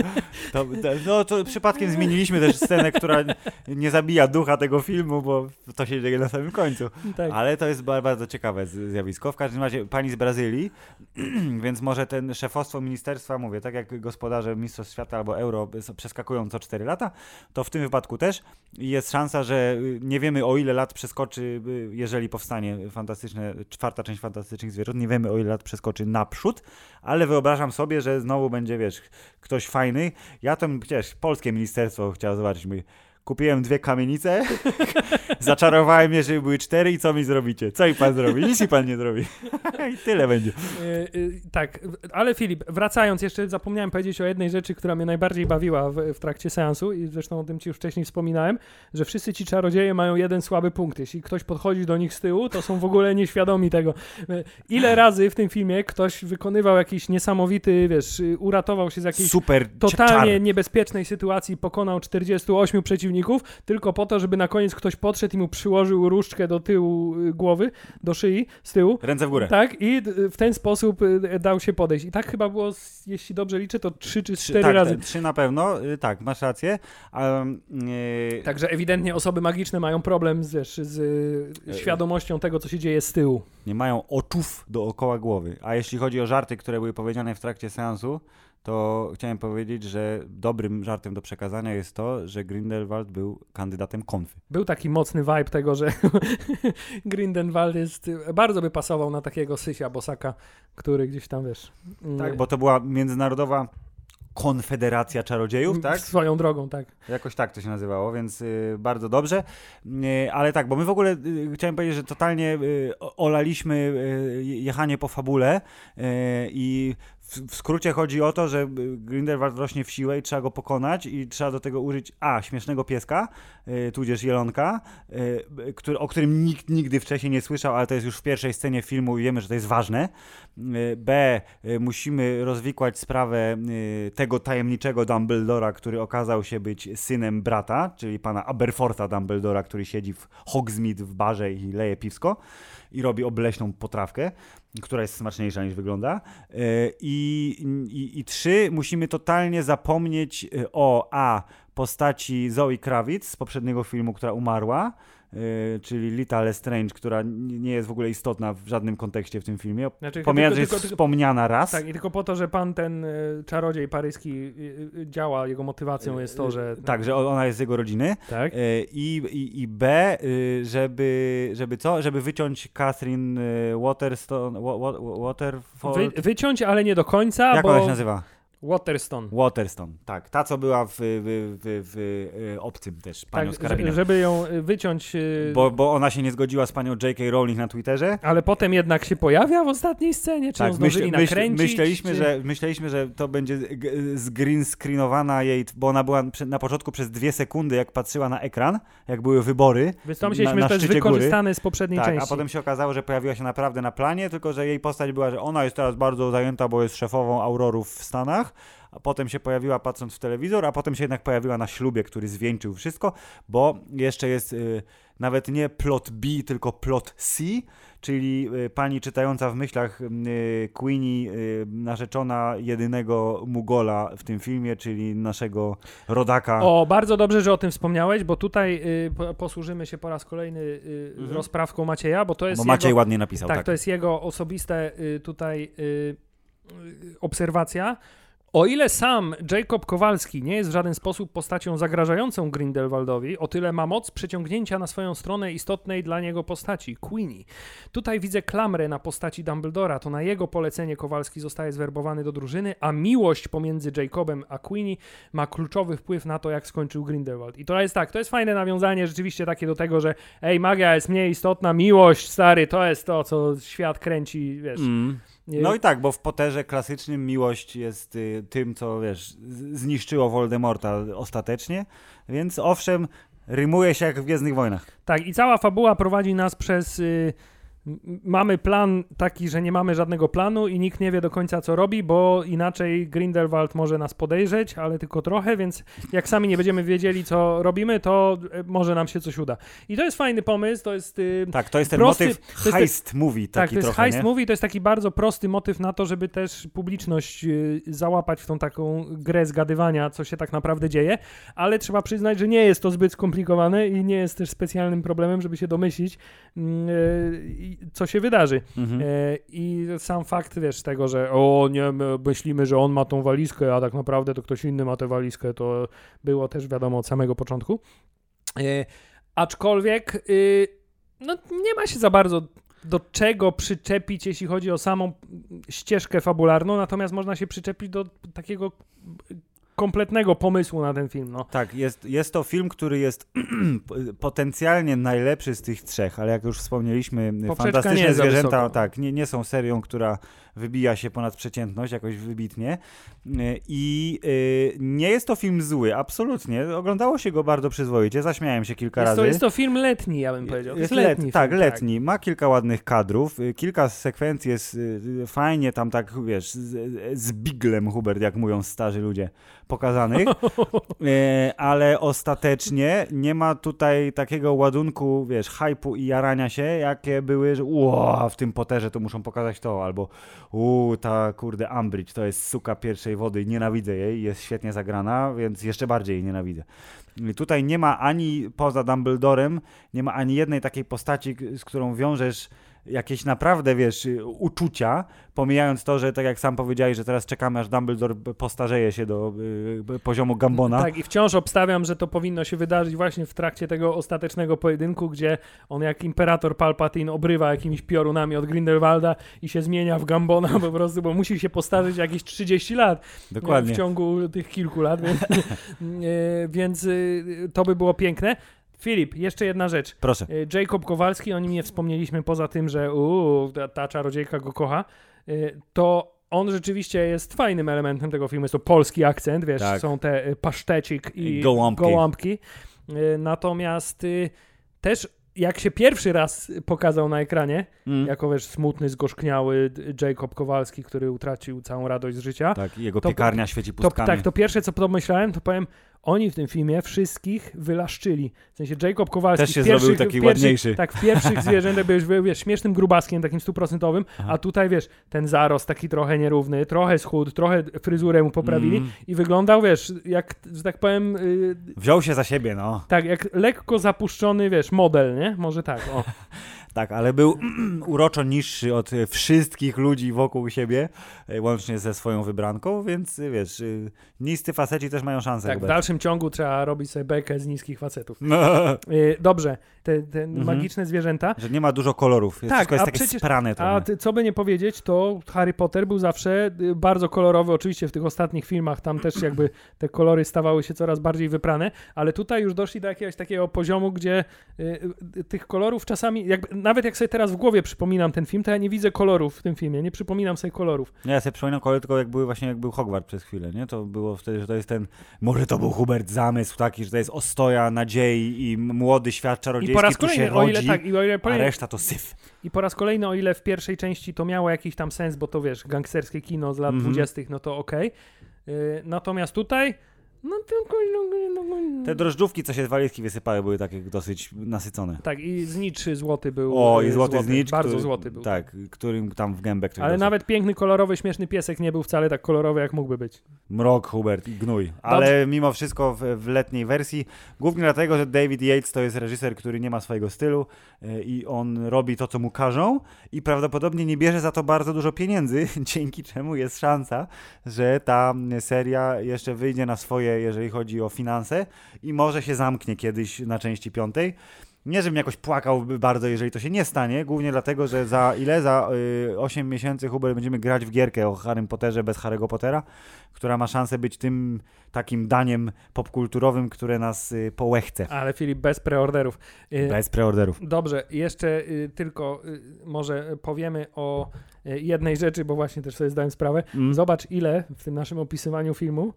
To, to, no to przypadkiem zmieniliśmy też scenę, która nie zabija ducha tego filmu, bo to się dzieje na samym końcu. tak. Ale to jest ba- bardzo ciekawe zjawisko. W każdym razie pani z Brazylii, więc może ten szefostwo ministerstwa, mówię, tak jak gospodarze Mistrzostw Świata albo Euro przeskakują co 4 lata, to w tym wypadku też jest szansa, że nie wiemy o ile lat przeskoczy, y, jeżeli powstanie fantastyczne, czwarta część Fantastycznych Zwierząt, nie wiemy o ile lat przeskoczy naprzód, ale wyobrażam sobie, że znowu będzie, wiesz, ktoś fajny. Ja to przecież polskie ministerstwo chciałem zobaczyć, mówię, Kupiłem dwie kamienice, zaczarowałem je, żeby były cztery i co mi zrobicie? Co i pan zrobi? Nic i pan nie zrobi. I tyle będzie. Y, y, tak, ale Filip, wracając, jeszcze zapomniałem powiedzieć o jednej rzeczy, która mnie najbardziej bawiła w, w trakcie seansu i zresztą o tym ci już wcześniej wspominałem, że wszyscy ci czarodzieje mają jeden słaby punkt. Jeśli ktoś podchodzi do nich z tyłu, to są w ogóle nieświadomi tego. Y, Ile razy w tym filmie ktoś wykonywał jakiś niesamowity, wiesz, uratował się z jakiejś Super totalnie czar. niebezpiecznej sytuacji, pokonał 48 przeciwników, tylko po to, żeby na koniec ktoś podszedł i mu przyłożył różdżkę do tyłu y, głowy, do szyi, z tyłu. Ręce w górę. Tak, i d- w ten sposób y, dał się podejść. I tak chyba było, jeśli dobrze liczę, to trzy czy cztery tak, razy. Trzy na pewno, y, tak, masz rację. Um, yy, Także ewidentnie osoby magiczne mają problem z, z E, y, świadomością tego, co się dzieje z tyłu. Nie mają oczów dookoła głowy. A jeśli chodzi o żarty, które były powiedziane w trakcie seansu, to chciałem powiedzieć, że dobrym żartem do przekazania jest to, że Grindelwald był kandydatem konfy. Był taki mocny vibe tego, że Grindelwald jest, bardzo by pasował na takiego Sysia Bosaka, który gdzieś tam, wiesz... Tak, bo to była międzynarodowa konfederacja czarodziejów, tak? Swoją drogą, tak. Jakoś tak to się nazywało, więc y, bardzo dobrze. Y, ale tak, bo my w ogóle y, chciałem powiedzieć, że totalnie olaliśmy jechanie po fabule i w, skrócie chodzi o to, że Grindelwald rośnie w siłę i trzeba go pokonać i trzeba do tego użyć a. śmiesznego pieska, y, tudzież jelonka, y, który, o którym nikt nigdy wcześniej nie słyszał, ale to jest już w pierwszej scenie filmu i wiemy, że to jest ważne. Y, B. y, Musimy rozwikłać sprawę y, tego tajemniczego Dumbledora, który okazał się być synem brata, czyli pana Aberfortha Dumbledora, który siedzi w Hogsmeade w barze i leje piwsko i robi obleśną potrawkę, która jest smaczniejsza niż wygląda. I, i, I trzy, musimy totalnie zapomnieć o A. postaci Zoe Kravitz z poprzedniego filmu, która umarła, czyli Lita Lestrange, która nie jest w ogóle istotna w żadnym kontekście w tym filmie. Znaczy, Pomijając, że jest tylko- wspomniana raz. Tak, i tylko po to, że pan ten y, czarodziej paryski y, y, działa, jego motywacją jest to, że... Tak, że ona jest z jego rodziny. Tak? Y, I, i, i B, y, żeby, żeby co? Żeby wyciąć Catherine y, Waterstone, wa, wa, Waterford. Wy, wyciąć, ale nie do końca, Jak bo... ona się nazywa? Waterstone. Waterstone, tak. Ta, co była w, w, w, w, y, Obcym też, panią Tak, z że- karabinem. żeby ją y, wyciąć... y, Bo, bo ona się nie zgodziła z panią J.K. Rowling na Twitterze. Ale potem jednak się pojawia w ostatniej scenie? Czy ją Tak, myśl, nakręcić? myśleliśmy, czy... że, myśleliśmy, że to będzie green screenowana jej, bo ona była na początku przez dwie sekundy, jak patrzyła na ekran, jak były wybory. Więc to myśleliśmy, na że to jest szczycie góry. wykorzystane z poprzedniej Tak, części. a potem się okazało, że pojawiła się naprawdę na planie, tylko że jej postać była, że ona jest teraz bardzo zajęta, bo jest szefową Aurorów w Stanach, a potem się pojawiła patrząc w telewizor, a potem się jednak pojawiła na ślubie, który zwieńczył wszystko, bo jeszcze jest y, nawet nie plot B, tylko plot C, czyli y, pani czytająca w myślach y, Queenie, y, narzeczona jedynego Mugola w tym filmie, czyli naszego rodaka. O, bardzo dobrze, że o tym wspomniałeś, bo tutaj y, po, posłużymy się po raz kolejny y, Mhm. rozprawką Macieja, bo to jest bo Maciej jego, ładnie napisał, tak, tak. to jest jego osobiste y, tutaj obserwacja. O ile sam Jacob Kowalski nie jest w żaden sposób postacią zagrażającą Grindelwaldowi, o tyle ma moc przeciągnięcia na swoją stronę istotnej dla niego postaci, Queenie. Tutaj widzę klamrę na postaci Dumbledora, to na jego polecenie Kowalski zostaje zwerbowany do drużyny, a miłość pomiędzy Jacobem a Queenie ma kluczowy wpływ na to, jak skończył Grindelwald. I to jest tak, to jest fajne nawiązanie rzeczywiście takie do tego, że ej, magia jest mniej istotna, miłość, stary, to jest to, co świat kręci, wiesz. Mm. No i tak, bo w Potterze klasycznym miłość jest y, tym, co wiesz, zniszczyło Voldemorta ostatecznie, więc owszem, rymuje się jak w Gwiezdnych Wojnach. Tak, i cała fabuła prowadzi nas przez y, mamy plan taki, że nie mamy żadnego planu i nikt nie wie do końca co robi, bo inaczej Grindelwald może nas podejrzeć, ale tylko trochę, więc jak sami nie będziemy wiedzieli co robimy, to e, może nam się coś uda. I to jest fajny pomysł, to jest y, Tak, to jest ten prosty, motyw heist te, movie taki Tak, to jest trochę, heist nie? movie, to jest taki bardzo prosty motyw na to, żeby też publiczność y, załapać w tą taką grę zgadywania, co się tak naprawdę dzieje, ale trzeba przyznać, że nie jest to zbyt skomplikowane i nie jest też specjalnym problemem, żeby się domyślić co się wydarzy. Mhm. E, I sam fakt, wiesz, tego, że o, nie, myślimy, że on ma tą walizkę, a tak naprawdę to ktoś inny ma tę walizkę, to było też wiadomo od samego początku. E, aczkolwiek, y, no, nie ma się za bardzo do czego przyczepić, jeśli chodzi o samą ścieżkę fabularną, natomiast można się przyczepić do takiego kompletnego pomysłu na ten film. No. Tak, jest, jest to film, który jest potencjalnie najlepszy z tych trzech, ale jak już wspomnieliśmy, Poprzeczka fantastyczne zwierzęta tak, nie, nie są serią, która wybija się ponad przeciętność jakoś wybitnie. I y, nie jest to film zły, absolutnie. Oglądało się go bardzo przyzwoicie, zaśmiałem się kilka jest razy. To, jest to film letni, ja bym powiedział. Jest, letni. Let, tak, film, letni. Tak. Ma kilka ładnych kadrów, y, kilka sekwencji jest y, fajnie tam tak, wiesz, z, z biglem, Hubert, jak mówią starzy ludzie, pokazanych, ale ostatecznie nie ma tutaj takiego ładunku, wiesz, hypu i jarania się, jakie były, że wow, w tym poterze to muszą pokazać to, albo uuu, ta kurde Ambridge to jest suka pierwszej wody, nienawidzę jej, jest świetnie zagrana, więc jeszcze bardziej jej nienawidzę. I tutaj nie ma ani poza Dumbledorem, nie ma ani jednej takiej postaci, z którą wiążesz jakieś naprawdę, wiesz, uczucia, pomijając to, że tak jak sam powiedziałeś, że teraz czekamy aż Dumbledore postarzeje się do y, poziomu Gambona. Tak, i wciąż obstawiam, że to powinno się wydarzyć właśnie w trakcie tego ostatecznego pojedynku, gdzie on jak imperator Palpatine obrywa jakimiś piorunami od Grindelwalda i się zmienia w Gambona po prostu, bo musi się postarzyć jakieś 30 lat. Dokładnie. W ciągu tych kilku lat, więc, więc y, to by było piękne. Filip, jeszcze jedna rzecz. Proszę. E, Jacob Kowalski, o nim nie wspomnieliśmy poza tym, że uu, ta, ta czarodziejka go kocha, e, to on rzeczywiście jest fajnym elementem tego filmu. Jest to polski akcent, wiesz, tak. są te e, pasztecik i gołąbki. gołąbki. Natomiast też jak się pierwszy raz pokazał na ekranie, mm. jako wiesz, smutny, zgorzkniały Jacob Kowalski, który utracił całą radość z życia. Tak, jego to, piekarnia świeci pustkami. To, tak, to pierwsze, co pomyślałem, to powiem, oni w tym filmie wszystkich wylaszczyli. W sensie Jacob Kowalski też się zrobił taki ładniejszy. Tak, w pierwszych zwierzętach byłeś wiesz, śmiesznym grubaskiem, takim stuprocentowym, a tutaj wiesz, ten zarost taki trochę nierówny, trochę schód, trochę fryzurę mu poprawili mm. i wyglądał, wiesz, jak, że tak powiem... Yy, Wziął się za siebie, no. Tak, jak lekko zapuszczony, wiesz, model, nie? Może tak, o. Tak, ale był uroczo niższy od wszystkich ludzi wokół siebie, e, łącznie ze swoją wybranką, więc e, wiesz, e, niscy faceci też mają szansę. Tak, w dalszym ciągu trzeba robić sobie bekę z niskich facetów. No. Dobrze, te, te mhm. magiczne zwierzęta. Że nie ma dużo kolorów, tak, wszystko jest takie przecież, sprane. A ty, co by nie powiedzieć, to Harry Potter był zawsze bardzo kolorowy, oczywiście w tych ostatnich filmach tam też jakby te kolory stawały się coraz bardziej wyprane, ale tutaj już doszli do jakiegoś takiego poziomu, gdzie y, tych kolorów czasami, jakby nawet jak sobie teraz w głowie przypominam ten film, to ja nie widzę kolorów w tym filmie, nie przypominam sobie kolorów. Nie, ja sobie przypominam kolory tylko jak były właśnie, jak był Hogwart przez chwilę, nie? To było wtedy, że to jest ten, może to był Hubert zamysł taki, że to jest ostoja nadziei i młody świat czarodziejski I po raz kolejny, rodzi, o ile, tak, i o ile a reszta to syf. I po raz kolejny, o ile w pierwszej części to miało jakiś tam sens, bo to wiesz, gangsterskie kino z lat mm -hmm. 20., no to okej. Okay. Yy, natomiast tutaj No tylko... Te drożdżówki, co się z walizki wysypały, były takie dosyć nasycone. Tak, i znicz złoty był. O, i e, złoty znicz. Bardzo który, złoty był. Tak, którym tam w gębę ktoś Ale dostał. nawet piękny, kolorowy, śmieszny piesek nie był wcale tak kolorowy, jak mógłby być. Mrok, Hubert i gnój. Ale mimo wszystko w, w letniej wersji, głównie dlatego, że David Yates to jest reżyser, który nie ma swojego stylu e, i on robi to, co mu każą i prawdopodobnie nie bierze za to bardzo dużo pieniędzy, dzięki czemu jest szansa, że ta seria jeszcze wyjdzie na swoje, jeżeli chodzi o finanse i może się zamknie kiedyś na części piątej. Nie, żebym jakoś płakał bardzo, jeżeli to się nie stanie, głównie dlatego, że za ile? Za y, 8 miesięcy Hubert będziemy grać w gierkę o Harrym Potterze bez Harry'ego Pottera, która ma szansę być tym takim daniem popkulturowym, które nas y, połechce. Ale Filip, bez preorderów. Y, Bez preorderów. Dobrze, jeszcze y, tylko y, może powiemy o y, jednej rzeczy, bo właśnie też sobie zdałem sprawę. Mm. Zobacz, ile w tym naszym opisywaniu filmu,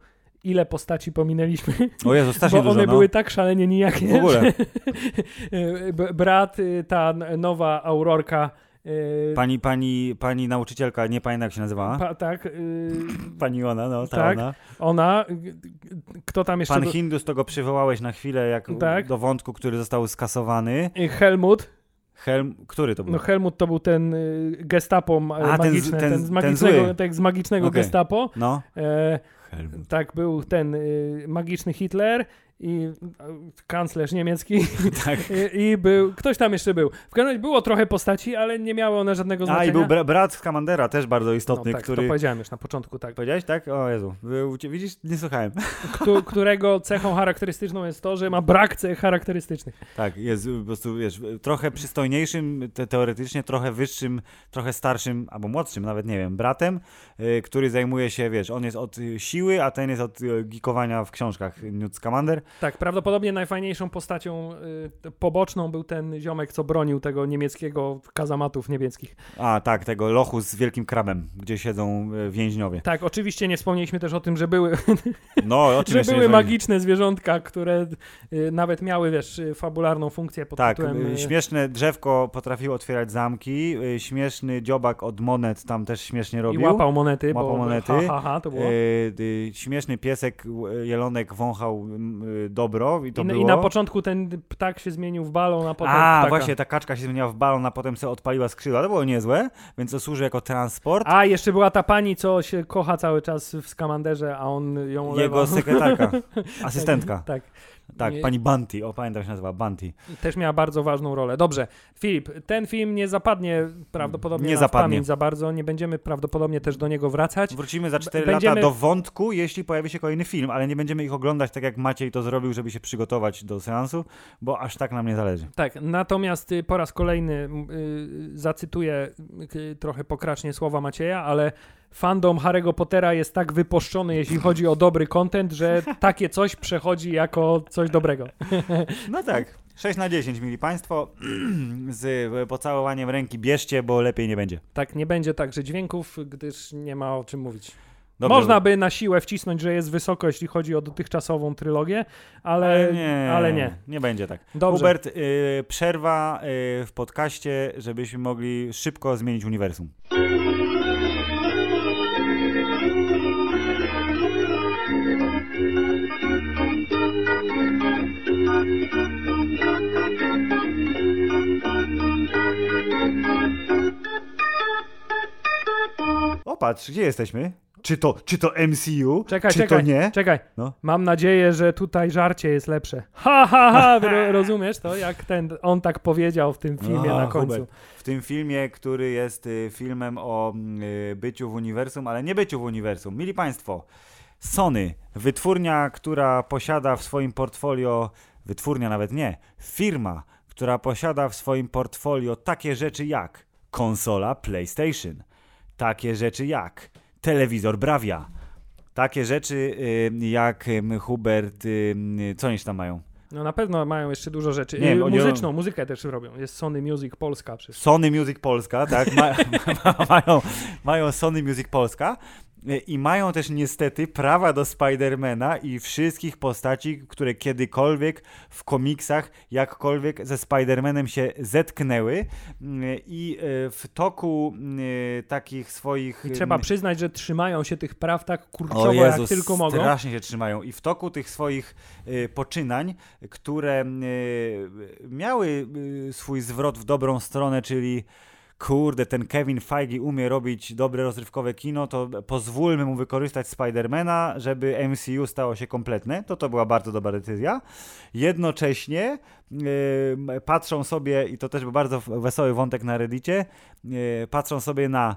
ile postaci pominęliśmy, O Jezu, strasznie bo one dużo, no. były tak szalenie nijakie. W ogóle. Brat, y, ta nowa Aurorka. y, Pani, pani, pani nauczycielka, nie pamiętam jak się nazywała. pa, tak, y, Pani ona, no, ta Tak. ona. ona. Kto tam jeszcze Pan był? Hindus, to go przywołałeś na chwilę jak Tak. do wątku, który został skasowany. Helmut. Helm, który to był? No Helmut to był ten gestapo A, ten z- magiczny, ten, ten- z ten magicznego, zły. tak, z magicznego Okej. gestapo. No. E, Helmut. tak, był ten y, magiczny Hitler i y, kanclerz niemiecki Tak. i, i był, ktoś tam jeszcze był. W każdym razie było trochę postaci, ale nie miały one żadnego A znaczenia. i był bra- brat z Kamandera, też bardzo no, istotny, tak, to który... powiedziałem już na początku, tak. Powiedziałeś, tak? O Jezu, widzisz, nie słuchałem. Któ- którego cechą charakterystyczną jest to, że ma brak cech charakterystycznych. Tak, jest po prostu, wiesz, trochę przystojniejszym, te, teoretycznie trochę wyższym, trochę starszym, albo młodszym, nawet nie wiem, bratem, y, który zajmuje się, wiesz, on jest od siły, a ten jest od y, geekowania w książkach Newt Scamander. Tak, prawdopodobnie najfajniejszą postacią y, poboczną był ten ziomek, co bronił tego niemieckiego kazamatów niemieckich. A, tak, tego lochu z wielkim krabem, gdzie siedzą y, więźniowie. Tak, oczywiście nie wspomnieliśmy też o tym, że były, No, że były magiczne zwierzątka, które y, nawet miały, wiesz, y, fabularną funkcję pod Tak, tytułem... y, y, śmieszne drzewko potrafiło otwierać zamki, śmieszny dziobak od monet tam też śmiesznie I robił. łapał monety, Łapał bo monety. Ha, ha, ha, to było. Śmieszny piesek, jelonek wąchał dobro i to I, było. I na początku ten ptak się zmienił w balon, a potem A, ptaka. właśnie, ta kaczka się zmieniła w balon, a potem sobie odpaliła skrzydła. To było niezłe, więc to służy jako transport. A, jeszcze była ta pani, co się kocha cały czas w Skamanderze, a on ją. Jego sekretarka, asystentka. Tak, Tak, Nie- pani Bunty, o pamiętam jak się nazywa, Bunty. też miała bardzo ważną rolę. Dobrze, Filip, ten film nie zapadnie prawdopodobnie Nie zapadnie. pamięć za bardzo, nie będziemy prawdopodobnie też do niego wracać. Wrócimy za 4 będziemy- lata do wątku, jeśli pojawi się kolejny film, ale nie będziemy ich oglądać tak jak Maciej to zrobił, żeby się przygotować do seansu, bo aż tak nam nie zależy. Tak, natomiast y, po raz kolejny m, y, zacytuję y, trochę pokracznie słowa Macieja, ale fandom Harry'ego Pottera jest tak wypuszczony, jeśli chodzi o dobry content, że takie coś przechodzi jako coś dobrego. No tak. 6 na 10, mili Państwo. Z pocałowaniem ręki bierzcie, bo lepiej nie będzie. Tak, nie będzie także dźwięków, gdyż nie ma o czym mówić. Dobrze, Można by na siłę wcisnąć, że jest wysoko, jeśli chodzi o dotychczasową trylogię, ale, nie, ale nie. Nie będzie tak. Dobrze. Hubert, y, przerwa y, w podcaście, żebyśmy mogli szybko zmienić uniwersum. O, patrz, gdzie jesteśmy? Czy to, czy to MCU? Czekaj, czy czekaj, to nie? czekaj. No. Mam nadzieję, że tutaj żarcie jest lepsze. Ha, ha, ha, ro, rozumiesz to? Jak ten, on tak powiedział w tym filmie A, na końcu. Hubert. W tym filmie, który jest y, filmem o y, byciu w uniwersum, ale nie byciu w uniwersum. Mili Państwo, Sony, wytwórnia, która posiada w swoim portfolio, wytwórnia nawet nie, firma, która posiada w swoim portfolio takie rzeczy jak konsola PlayStation, takie rzeczy jak telewizor Bravia, takie rzeczy y, jak y, Hubert, y, co oni tam mają? No na pewno mają jeszcze dużo rzeczy. Nie, oni- Muzyczną, muzykę też robią. Jest Sony Music Polska przecież. Sony Music Polska, tak? Ma, mają, mają Sony Music Polska. E, I mają też niestety prawa do Spidermana i wszystkich postaci, które kiedykolwiek w komiksach jakkolwiek ze Spidermanem się zetknęły. Mm, I e, w toku mm, takich swoich. I trzeba mm, przyznać, że trzymają się tych praw tak kurczowo, Jezus, jak tylko mogą. Strasznie się trzymają. I w toku tych swoich y, poczynań, które miały swój zwrot w dobrą stronę, czyli kurde, ten Kevin Feige umie robić dobre rozrywkowe kino, to pozwólmy mu wykorzystać Spidermana, żeby MCU stało się kompletne. To to była bardzo dobra decyzja. Jednocześnie yy, patrzą sobie, i to też był bardzo wesoły wątek na Reddicie, yy, patrzą sobie na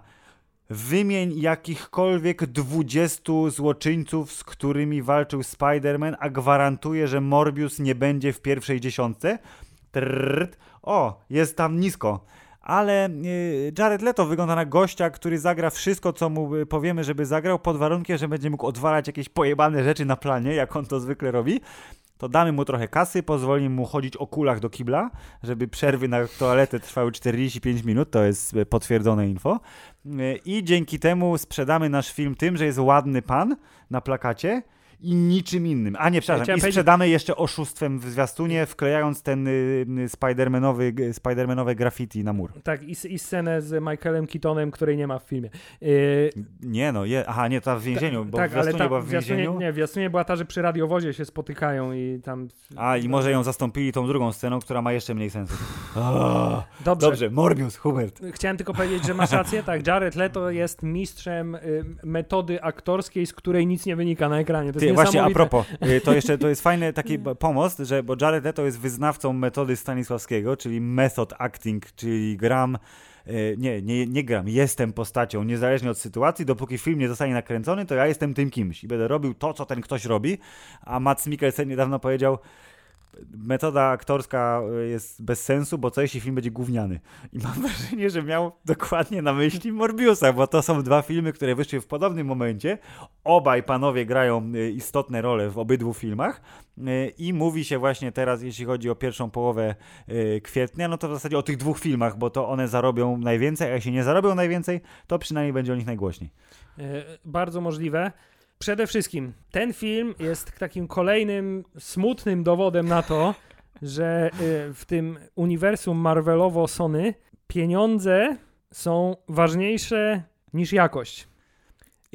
Wymień jakichkolwiek 20 złoczyńców, z którymi walczył Spider-Man, a gwarantuję, że Morbius nie będzie w pierwszej dziesiątce. Trrrt. O, jest tam nisko. Ale y, Jared Leto wygląda na gościa, który zagra wszystko, co mu y, powiemy, żeby zagrał, pod warunkiem, że będzie mógł odwalać jakieś pojebane rzeczy na planie, jak on to zwykle robi to damy mu trochę kasy, pozwolimy mu chodzić o kulach do kibla, żeby przerwy na toaletę trwały 45 minut, to jest y, potwierdzone info. I dzięki temu sprzedamy nasz film tym, że jest ładny pan na plakacie i niczym innym. A nie, przepraszam, i sprzedamy jeszcze oszustwem w zwiastunie, wklejając ten y, y, Spidermanowy, Spidermanowe graffiti na mur. Tak, i, i scenę z Michaelem Keatonem, której nie ma w filmie. Y... Nie no, je, aha, nie, ta w więzieniu, ta, bo tak, w zwiastunie była w więzieniu. Nie, w zwiastunie była ta, że przy radiowozie się spotykają i tam... A, i może ją zastąpili tą drugą sceną, która ma jeszcze mniej sensu. Oh, dobrze. dobrze, Morbius, Hubert. Chciałem tylko powiedzieć, że masz rację, tak, Jared Leto jest mistrzem y, metody aktorskiej, z której nic nie wynika na ekranie. To jest właśnie a propos, y, to jeszcze to jest fajny taki pomost, że bo Jared Leto jest wyznawcą metody Stanisławskiego, czyli method acting, czyli gram y, nie, nie, nie gram, jestem postacią, niezależnie od sytuacji, dopóki film nie zostanie nakręcony, to ja jestem tym kimś i będę robił to, co ten ktoś robi, a Mats Mikkelsen niedawno powiedział, metoda aktorska e, jest bez sensu, bo co jeśli film będzie gówniany? I mam wrażenie, że miał dokładnie na myśli Morbiusa, bo to są dwa filmy, które wyszły w podobnym momencie. Obaj panowie grają e, istotne role w obydwu filmach e, i mówi się właśnie teraz, jeśli chodzi o pierwszą połowę kwietnia, no to w zasadzie o tych dwóch filmach, bo to one zarobią najwięcej, a jeśli nie zarobią najwięcej, to przynajmniej będzie o nich najgłośniej. Bardzo możliwe. Przede wszystkim ten film jest takim kolejnym smutnym dowodem na to, że y, w tym uniwersum Marvelowo-Sony pieniądze są ważniejsze niż jakość.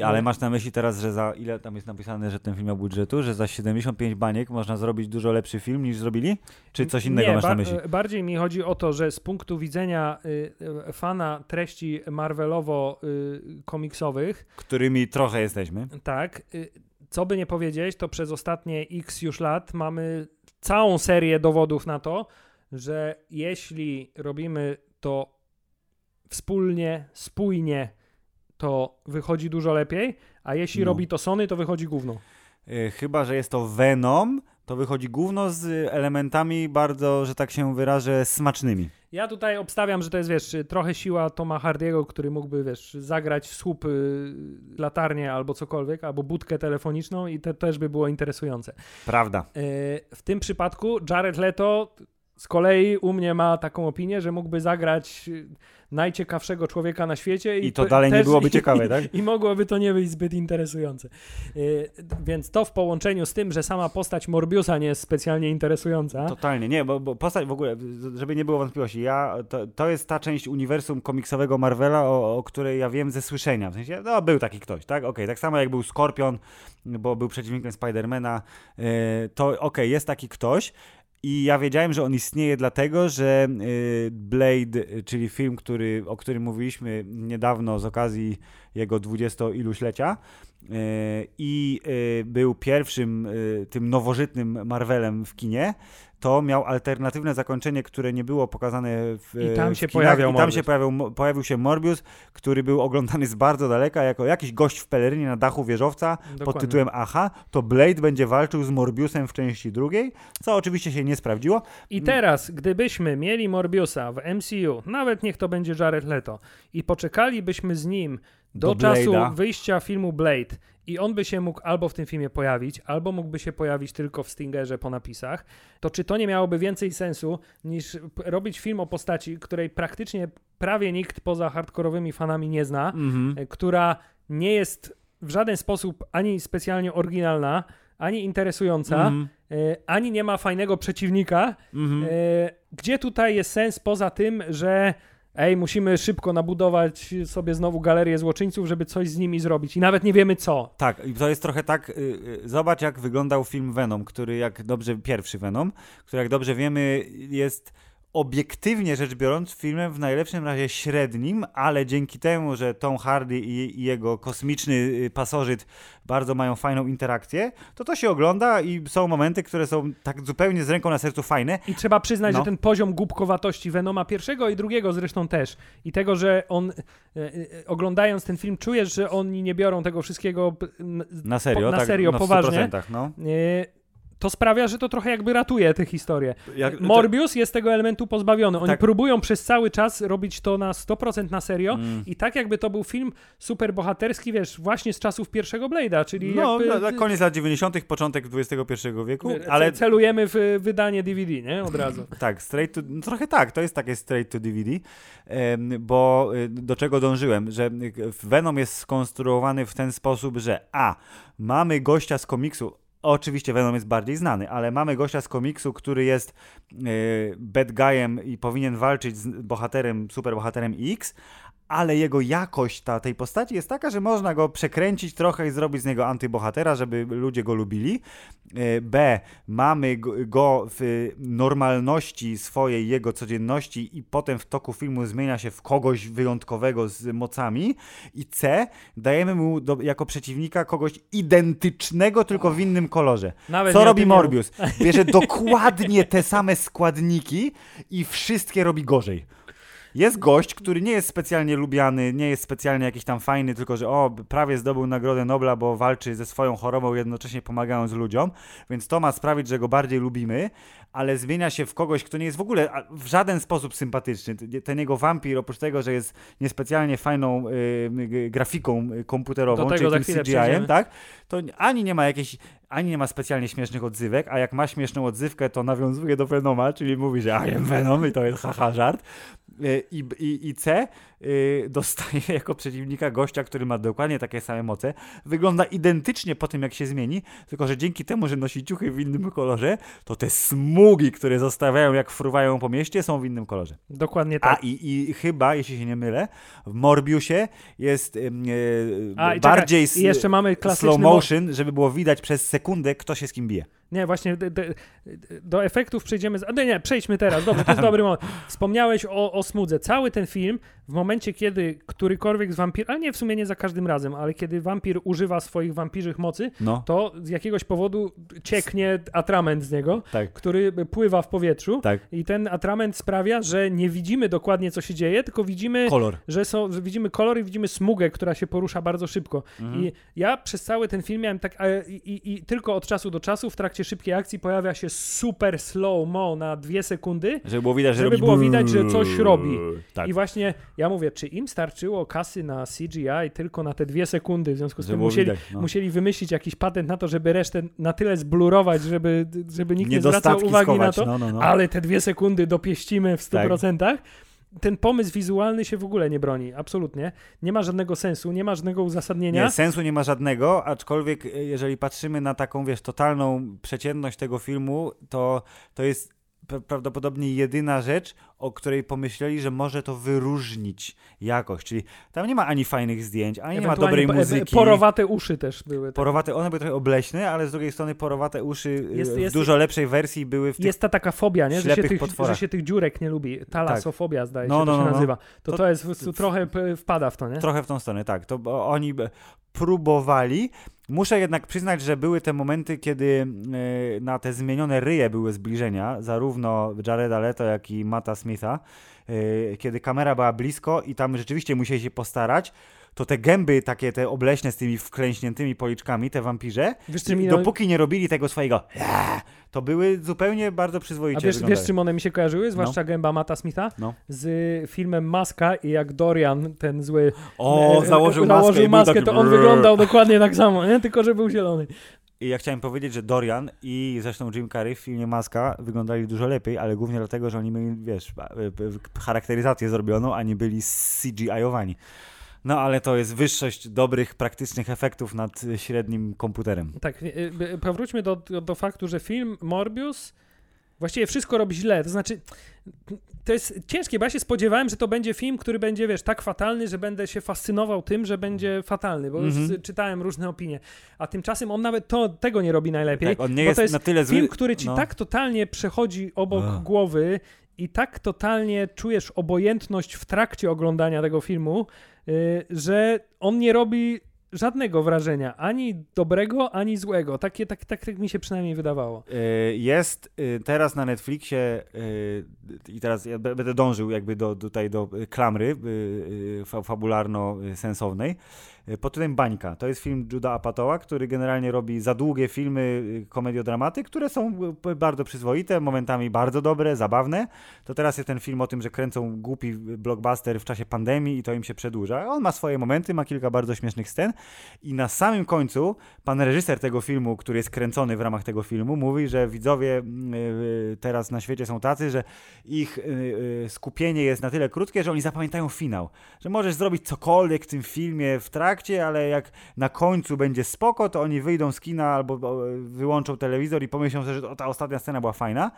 Ale masz na myśli teraz, że za ile tam jest napisane, że ten film miał budżetu, że za 75 baniek można zrobić dużo lepszy film niż zrobili? Czy coś innego Nie, masz na myśli? Bardziej mi chodzi o to, że z punktu widzenia y, y fana treści Marvelowo-komiksowych, y, którymi trochę jesteśmy. Tak. Y, co by nie powiedzieć, to przez ostatnie x już lat mamy całą serię dowodów na to, że jeśli robimy to wspólnie, spójnie, to wychodzi dużo lepiej, a jeśli no. robi to Sony, to wychodzi gówno. Yy, chyba, że jest to Venom, to wychodzi gówno z elementami bardzo, że tak się wyrażę, smacznymi. Ja tutaj obstawiam, że to jest, wiesz, trochę siła Toma Hardiego, który mógłby, wiesz, zagrać w słup y, latarnię albo cokolwiek, albo budkę telefoniczną i to też by było interesujące. Prawda. Yy, w tym przypadku Jared Leto z kolei u mnie ma taką opinię, że mógłby zagrać najciekawszego człowieka na świecie. I, I to dalej nie byłoby ciekawe, tak? I, I, mogłoby to nie być zbyt interesujące. Yy, więc to w połączeniu z tym, że sama postać Morbiusa nie jest specjalnie interesująca. Totalnie, nie, bo, bo postać w ogóle, żeby nie było wątpliwości, ja, to, to jest ta część uniwersum komiksowego Marvela, o, o której ja wiem ze słyszenia. W sensie, no był taki ktoś, tak? Okej, okay, tak samo jak był Skorpion, bo był przeciwnikiem Spidermana, yy, to okej, okay, jest taki ktoś, i ja wiedziałem, że on istnieje dlatego, że y, Blade, czyli film, który, o którym mówiliśmy niedawno z okazji jego dwudziesto-iluślecia y, i y, był pierwszym tym nowożytnym Marvelem w kinie, to miał alternatywne zakończenie, które nie było pokazane w I tam się pojawił I tam się pojawił, pojawił się Morbius, który był oglądany z bardzo daleka jako jakiś gość w pelerynie na dachu wieżowca Dokładnie. pod tytułem Aha, to Blade będzie walczył z Morbiusem w części drugiej, co oczywiście się nie sprawdziło. I teraz, gdybyśmy mieli Morbiusa w MCU, nawet niech to będzie Jared Leto, i poczekalibyśmy z nim do, do czasu wyjścia filmu Blade i on by się mógł albo w tym filmie pojawić, albo mógłby się pojawić tylko w Stingerze po napisach, to czy to nie miałoby więcej sensu niż robić film o postaci, której praktycznie prawie nikt poza hardkorowymi fanami nie zna, mm -hmm. która nie jest w żaden sposób ani specjalnie oryginalna, ani interesująca, Mhm. e, ani nie ma fajnego przeciwnika. Mhm. E, gdzie tutaj jest sens poza tym, że ej, musimy szybko nabudować sobie znowu galerię złoczyńców, żeby coś z nimi zrobić i nawet nie wiemy co. Tak, to jest trochę tak, y, y, zobacz jak wyglądał film Venom, który jak dobrze, pierwszy Venom, który jak dobrze wiemy jest obiektywnie rzecz biorąc filmem w najlepszym razie średnim, ale dzięki temu, że Tom Hardy i, i jego kosmiczny y, pasożyt bardzo mają fajną interakcję, to to się ogląda i są momenty, które są tak zupełnie z ręką na sercu fajne. I trzeba przyznać, No. że ten poziom głupkowatości Venoma pierwszego i drugiego zresztą też. I tego, że on, e, e, oglądając ten film, czujesz, że oni nie biorą tego wszystkiego Na serio, na tak, serio, no, poważnie. 100%, no. e, to sprawia, że to trochę jakby ratuje tę historię. Jak, Morbius jest tego elementu pozbawiony. Oni Tak. próbują przez cały czas robić to na 100% na serio Mm. i tak jakby to był film superbohaterski, wiesz, właśnie z czasów pierwszego Blade'a, czyli No, jakby... na, na koniec lat 90., początek XXI wieku, ale celujemy w wydanie DVD, nie? Od razu. Tak, straight to, no trochę tak, to jest takie straight to DVD, bo y, do czego dążyłem, że Venom jest skonstruowany w ten sposób, że a, mamy gościa z komiksu, oczywiście Venom jest bardziej znany, ale mamy gościa z komiksu, który jest y, bad guyem i powinien walczyć z bohaterem, superbohaterem X, ale jego jakość ta, tej postaci jest taka, że można go przekręcić trochę i zrobić z niego antybohatera, żeby ludzie go lubili. E, B. Mamy go- w normalności swojej, jego codzienności i potem w toku filmu zmienia się w kogoś wyjątkowego z mocami. I C. Dajemy mu do, jako przeciwnika kogoś identycznego, tylko w innym kolorze. Nawet Co robi Morbius? Bierze dokładnie te same składniki i wszystkie robi gorzej. Jest gość, który nie jest specjalnie lubiany, nie jest specjalnie jakiś tam fajny, tylko że o, prawie zdobył Nagrodę Nobla, bo walczy ze swoją chorobą, jednocześnie pomagając ludziom, więc to ma sprawić, że go bardziej lubimy, ale zmienia się w kogoś, kto nie jest w ogóle w żaden sposób sympatyczny. Ten jego wampir, oprócz tego, że jest niespecjalnie fajną y, grafiką y, komputerową, czyli tym CGI-em, przejdziemy. tak? to ani nie ma jakiejś, ani nie ma specjalnie śmiesznych odzywek, a jak ma śmieszną odzywkę, to nawiązuje do Venoma, czyli mówi, że I am Venom i to jest haha żart. Y, I, i, i C y, dostaje jako przeciwnika gościa, który ma dokładnie takie same moce. Wygląda identycznie po tym, jak się zmieni, tylko że dzięki temu, że nosi ciuchy w innym kolorze, to te smugi, które zostawiają, jak fruwają po mieście, są w innym kolorze. Dokładnie A tak. i, i chyba, jeśli się nie mylę, w Morbiusie jest e, A, bardziej jeszcze mamy klasyczny... slow mo- motion, żeby było widać przez sekundę, kto się z kim bije. Nie, właśnie d- d- do efektów przejdziemy. Z... A, nie, nie, przejdźmy teraz. Dobrze, to jest dobry moment. Wspomniałeś o, o smudze. Cały ten film, w momencie, kiedy którykolwiek z wampir, ale nie w sumie nie za każdym razem, ale kiedy wampir używa swoich wampirzych mocy, No, to z jakiegoś powodu cieknie atrament z niego, tak, który pływa w powietrzu. tak. I ten atrament sprawia, że nie widzimy dokładnie, co się dzieje, tylko widzimy Kolor. że, są, że widzimy kolor i widzimy smugę, która się porusza bardzo szybko. Mhm. I ja przez cały ten film miałem tak, i, i, i tylko od czasu do czasu w trakcie szybkiej akcji pojawia się super slow-mo na dwie sekundy. Żeby było widać, że Żeby było widać, że coś robi. Tak. I właśnie ja mówię, czy im starczyło kasy na CGI tylko na te dwie sekundy, w związku z tym musieli, widać, no. musieli wymyślić jakiś patent na to, żeby resztę na tyle zblurować, żeby, żeby nikt nie, zwracał uwagi schować. na to, No, no, no. ale te dwie sekundy dopieścimy w Tak. 100%. Ten pomysł wizualny się w ogóle nie broni, absolutnie. Nie ma żadnego sensu, nie ma żadnego uzasadnienia. Nie, sensu nie ma żadnego, aczkolwiek e, jeżeli patrzymy na taką, wiesz, totalną przeciętność tego filmu, to, to jest prawdopodobnie jedyna rzecz, o której pomyśleli, że może to wyróżnić jakość. Czyli tam nie ma ani fajnych zdjęć, ani nie ma dobrej e- muzyki. Porowate uszy też były. tak. Porowate, one były trochę obleśne, ale z drugiej strony porowate uszy y, Jest- w jest- dużo lepszej wersji były w tych... Jest ta taka fobia, nie? Że się, tych, że się tych dziurek nie lubi. Talasofobia zdaje się, No, to no, się no, no. nazywa. To, to, To- jest trochę wpada w to, nie? Trochę w tą stronę, tak. To oni próbowali. Muszę jednak przyznać, że były te momenty, kiedy y, na te zmienione ryje były zbliżenia, zarówno Jareda Leto, jak i Mata Smitha, y, kiedy kamera była blisko i tam rzeczywiście musieli się postarać, to te gęby takie, te obleśne z tymi wklęśniętymi policzkami, te wampirze, Wiesz, czym no, dopóki nie robili tego swojego to były zupełnie bardzo przyzwoicie a wiesz, wiesz, czym one mi się kojarzyły? Zwłaszcza gęba Mata Smitha No. z filmem Maska i jak Dorian, ten zły O, e, założył maskę, założył maskę taki to on wyglądał dokładnie tak samo, nie? Tylko, że był zielony. I ja chciałem powiedzieć, że Dorian i zresztą Jim Carrey w filmie Maska wyglądali dużo lepiej, ale głównie dlatego, że oni mieli, wiesz, e, e, charakteryzację zrobioną, a nie byli CGI-owani. No ale to jest wyższość dobrych, praktycznych efektów nad średnim komputerem. Tak, y, powróćmy do, do, faktu, że film Morbius właściwie wszystko robi źle. To znaczy, to jest ciężkie, bo ja się spodziewałem, że to będzie film, który będzie, wiesz, tak fatalny, że będę się fascynował tym, że będzie fatalny, bo już Mhm. czytałem różne opinie. A tymczasem on nawet to, tego nie robi najlepiej. Tak, on nie jest, to jest na tyle zły. film, który ci no. tak totalnie przechodzi obok głowy i tak totalnie czujesz obojętność w trakcie oglądania tego filmu, że on nie robi żadnego wrażenia, ani dobrego, ani złego. Takie, tak, tak, tak mi się przynajmniej wydawało. Y, Jest y, teraz na Netflixie y, i teraz ja będę dążył jakby do, tutaj do y, klamry y, y, fa- fabularno-sensownej. Y, Pod tytułem Bańka. To jest film Juda Apatoła, który generalnie robi za długie filmy y, komediodramaty, które są y, bardzo przyzwoite, momentami bardzo dobre, zabawne. To teraz jest ten film o tym, że kręcą głupi blockbuster w czasie pandemii i to im się przedłuża. On ma swoje momenty, ma kilka bardzo śmiesznych scen i na samym końcu pan reżyser tego filmu, który jest kręcony w ramach tego filmu, mówi, że widzowie mm, teraz na świecie są tacy, że ich skupienie jest na tyle krótkie, że oni zapamiętają finał. Że możesz zrobić cokolwiek w tym filmie w trakcie, ale jak na końcu będzie spoko, to oni wyjdą z kina albo o, wyłączą telewizor i pomyślą sobie, że ta ostatnia scena była fajna.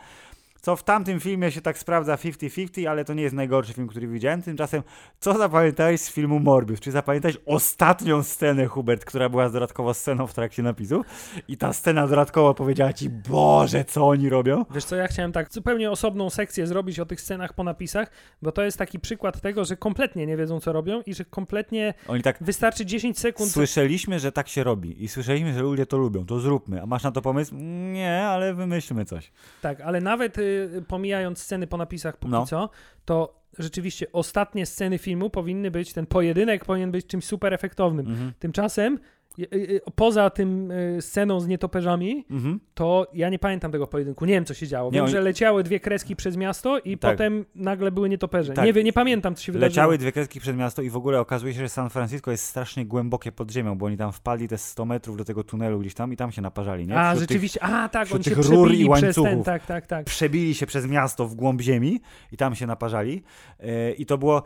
Co w tamtym filmie się tak sprawdza 50-50, ale to nie jest najgorszy film, który widziałem. Tymczasem, co zapamiętałeś z filmu Morbius? Czy zapamiętałeś ostatnią scenę, Hubert, która była dodatkowo sceną w trakcie napisu? I ta scena dodatkowo powiedziała ci, Boże, co oni robią? Wiesz co, ja chciałem tak zupełnie osobną sekcję zrobić o tych scenach po napisach, bo to jest taki przykład tego, że kompletnie nie wiedzą, co robią i że kompletnie Oni tak, wystarczy 10 sekund. słyszeliśmy, że tak się robi i słyszeliśmy, że ludzie to lubią, to zróbmy. A masz na to pomysł? Nie, ale wymyślmy coś. Tak, ale nawet y, pomijając sceny po napisach póki No. co, to rzeczywiście ostatnie sceny filmu powinny być, ten pojedynek powinien być czymś super efektownym. Mhm. Tymczasem, poza tym y, sceną z nietoperzami, Mhm. to ja nie pamiętam tego pojedynku. Nie wiem, co się działo. Nie, Wiem, oni- że leciały dwie kreski przez miasto i Tak. potem nagle były nietoperze. Tak. Nie, nie pamiętam, co się wydarzyło. Leciały dwie kreski przed miasto i w ogóle okazuje się, że San Francisco jest strasznie głębokie pod ziemią, bo oni tam wpadli te 100 metrów do tego tunelu gdzieś tam i tam się naparzali, nie? A, Wśród tych- rzeczywiście. A, tak, oni się tych rur i przez ten, łańcuchów. tak, tak, tak. przebili się przez miasto w głąb ziemi i tam się naparzali. E, I to było.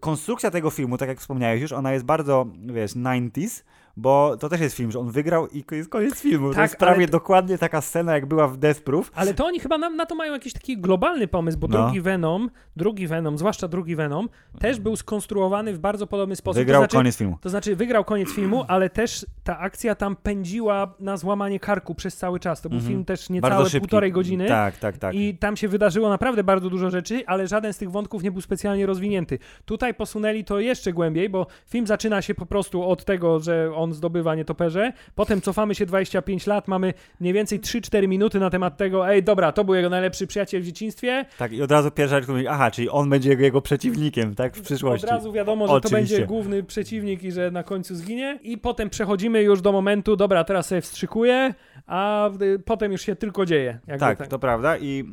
Konstrukcja tego filmu, tak jak wspomniałeś już, ona jest bardzo, wiesz, 90s, bo to też jest film, że on wygrał i jest koniec filmu. to Tak, jest prawie dokładnie taka scena, jak była w Death Proof. Ale to oni chyba na, na to mają jakiś taki globalny pomysł, bo No. drugi Venom, drugi Venom, zwłaszcza drugi Venom, też był skonstruowany w bardzo podobny sposób. Wygrał to znaczy, koniec filmu. To znaczy wygrał koniec filmu, ale też ta akcja tam pędziła na złamanie karku przez cały czas. To był Mhm. film też niecałe półtorej godziny. Tak, tak, tak. I tam się wydarzyło naprawdę bardzo dużo rzeczy, ale żaden z tych wątków nie był specjalnie rozwinięty. Tutaj posunęli to jeszcze głębiej, bo film zaczyna się po prostu od tego, że on zdobywa nietoperze, potem cofamy się 25 lat, mamy mniej więcej 3-4 minuty na temat tego, ej, dobra, to był jego najlepszy przyjaciel w dzieciństwie, Tak, i od razu pierwsza rzecz, mówi, aha, czyli on będzie jego, jego przeciwnikiem, tak, w przyszłości. Od razu wiadomo, że to Oczywiście. będzie główny przeciwnik i że na końcu zginie. I potem przechodzimy już do momentu, dobra, teraz sobie wstrzykuję, a potem już się tylko dzieje. Jakby Tak, to prawda i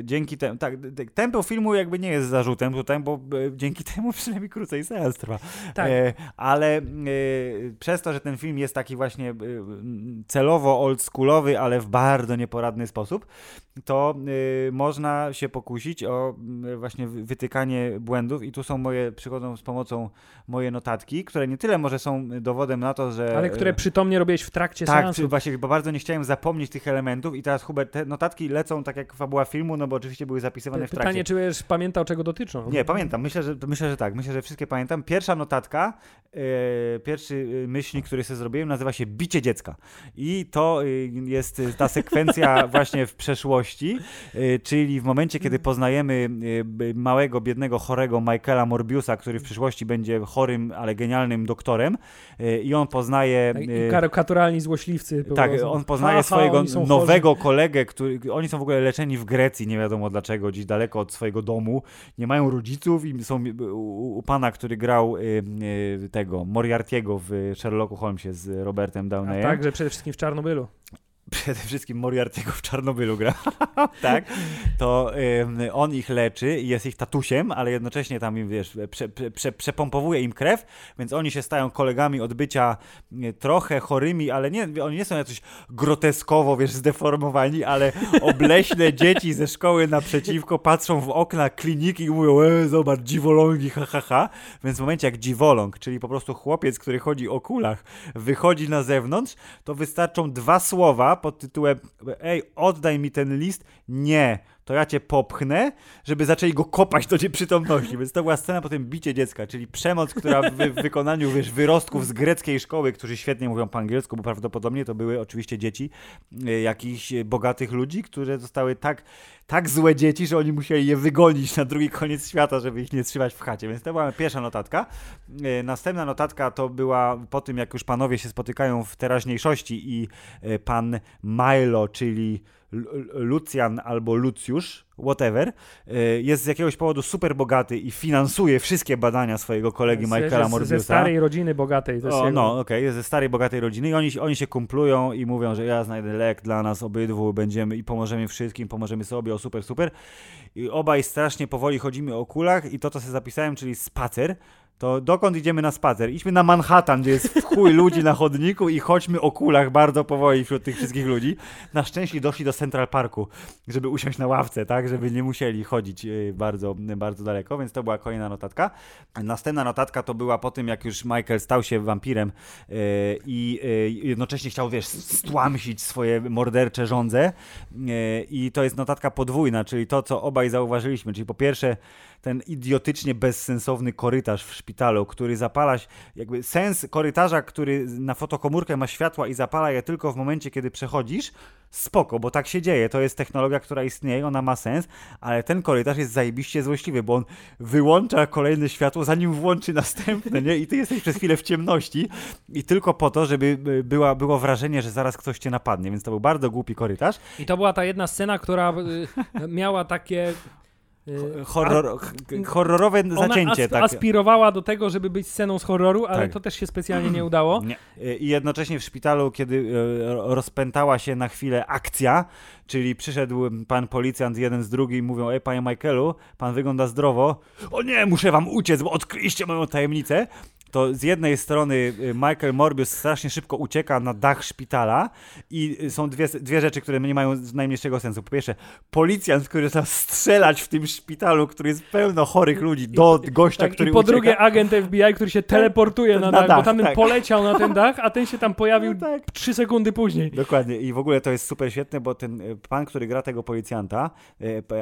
e, dzięki temu, tak, tempo filmu jakby nie jest zarzutem tutaj, bo e, dzięki temu przynajmniej krócej seans trwa. Tak. E, ale e, przez to, że ten film jest taki właśnie e, celowo oldschoolowy, ale w bardzo nieporadny sposób, to e, można się pokusić o m, właśnie wy- wytykanie błędów i tu są moje, przychodzą z pomocą moje notatki, które nie tyle może są dowodem na to, że... Ale które przytomnie robiłeś w trakcie Tak, seansu. czy właśnie, bo bardzo nie chciałem zapomnieć tych elementów i teraz Hubert, te notatki lecą tak jak fabuła filmu, no bo oczywiście były zapisywane w trakcie. Pytanie, czy będziesz pamiętał, czego dotyczą. Nie, pamiętam, myślę, że, myślę, że tak, myślę, że wszystkie pamiętam. Pierwsza notatka, e, pierwszy myślnik, który sobie zrobiłem, nazywa się Bicie dziecka. I to jest ta sekwencja właśnie w przeszłości, e, czyli w momencie, kiedy poznajemy e, małego, biednego, chorego Michaela Morbiusa, który w przyszłości będzie chorym, ale genialnym doktorem e, i on poznaje... Tak, I karykaturalni złośliwcy. tak, on poznaje Ha, ha, swojego są nowego kolegę, który, oni są w ogóle leczeni w Grecji, nie wiadomo dlaczego, gdzieś daleko od swojego domu, nie mają rodziców i są u, pana, który grał tego Moriartiego w Sherlocku Holmesie z Robertem chorzy. A Downeyem. także przede wszystkim w Czarnobylu. Przede wszystkim Moriartyego w Czarnobylu gra, tak, to on ich leczy i jest ich tatusiem, ale jednocześnie tam im, wiesz, prze, prze, przepompowuje im krew, więc oni się stają kolegami od bycia trochę chorymi, ale nie, oni nie są jakoś groteskowo, wiesz, zdeformowani, ale obleśne dzieci ze szkoły naprzeciwko patrzą w okna kliniki i mówią, e, zobacz, dziwolągi, ha, ha, ha. Więc w momencie jak dziwoląg, czyli po prostu chłopiec, który chodzi o kulach, wychodzi na zewnątrz, to wystarczą dwa słowa pod tytułem ej, oddaj mi ten list. Nie, to ja cię popchnę, żeby zaczęli go kopać do nieprzytomności. Więc to była scena potem bicie dziecka, czyli przemoc, która w, w wykonaniu wiesz, wyrostków z greckiej szkoły, którzy świetnie mówią po angielsku, bo prawdopodobnie to były oczywiście dzieci e, jakichś bogatych ludzi, które zostały tak, tak złe dzieci, że oni musieli je wygonić na drugi koniec świata, żeby ich nie trzymać w chacie. Więc to była pierwsza notatka. E, następna notatka to była po tym, jak już panowie się spotykają w teraźniejszości i e, pan Milo, czyli Lucjan albo Lucjusz, whatever, y, jest z jakiegoś powodu super bogaty i finansuje wszystkie badania swojego kolegi z, Michaela Morbiusa. Ze starej rodziny bogatej. To o, jego... No, okej, okay, jest ze starej bogatej rodziny i oni, oni się kumplują i mówią, że ja znajdę lek dla nas obydwu, będziemy i pomożemy wszystkim, pomożemy sobie, o super, super. I obaj strasznie powoli chodzimy o kulach i to, co sobie zapisałem, czyli spacer, to dokąd idziemy na spacer? Idźmy na Manhattan, gdzie jest chuj ludzi na chodniku i chodźmy o kulach bardzo powoli wśród tych wszystkich ludzi. Na szczęście doszli do Central Parku, żeby usiąść na ławce, tak, żeby nie musieli chodzić y, bardzo, bardzo daleko, więc to była kolejna notatka. Następna notatka to była po tym, jak już Michael stał się wampirem yy, i yy, jednocześnie chciał, wiesz, stłamsić swoje mordercze żądze i to jest notatka podwójna, czyli to, co obaj zauważyliśmy, czyli po pierwsze ten idiotycznie bezsensowny korytarz w szpitalu, który zapala jakby sens korytarza, który na fotokomórkę ma światła i zapala je tylko w momencie, kiedy przechodzisz, spoko, bo tak się dzieje, to jest technologia, która istnieje, ona ma sens, ale ten korytarz jest zajebiście złośliwy, bo on wyłącza kolejne światło, zanim włączy następne, nie? I ty jesteś przez chwilę w ciemności i tylko po to, żeby była, było wrażenie, że zaraz ktoś cię napadnie, więc to był bardzo głupi korytarz. I to była ta jedna scena, która y, miała takie horror, horrorowe zacięcie. Ona tak. aspirowała do tego, żeby być sceną z horroru, ale tak. to też się specjalnie nie udało. Nie. Y, I jednocześnie w szpitalu, kiedy y, rozpętała się na chwilę akcja, czyli przyszedł pan policjant jeden z drugim i mówią, ej panie Michaelu, pan wygląda zdrowo. O nie, muszę wam uciec, bo odkryliście moją tajemnicę to z jednej strony y, Michael Morbius strasznie szybko ucieka na dach szpitala i y, są dwie, dwie rzeczy, które nie mają najmniejszego sensu. Po pierwsze, policjant, który zaczyna strzelać w tym szpitalu, który jest pełno chorych ludzi, do gościa, tak, który I po ucieka. drugie agent FBI, który się teleportuje na, na dach, dach, bo tamten tak. poleciał na ten dach, a ten się tam pojawił no tak. trzy sekundy później. Dokładnie i w ogóle to jest super świetne, bo ten y, pan, który gra tego policjanta,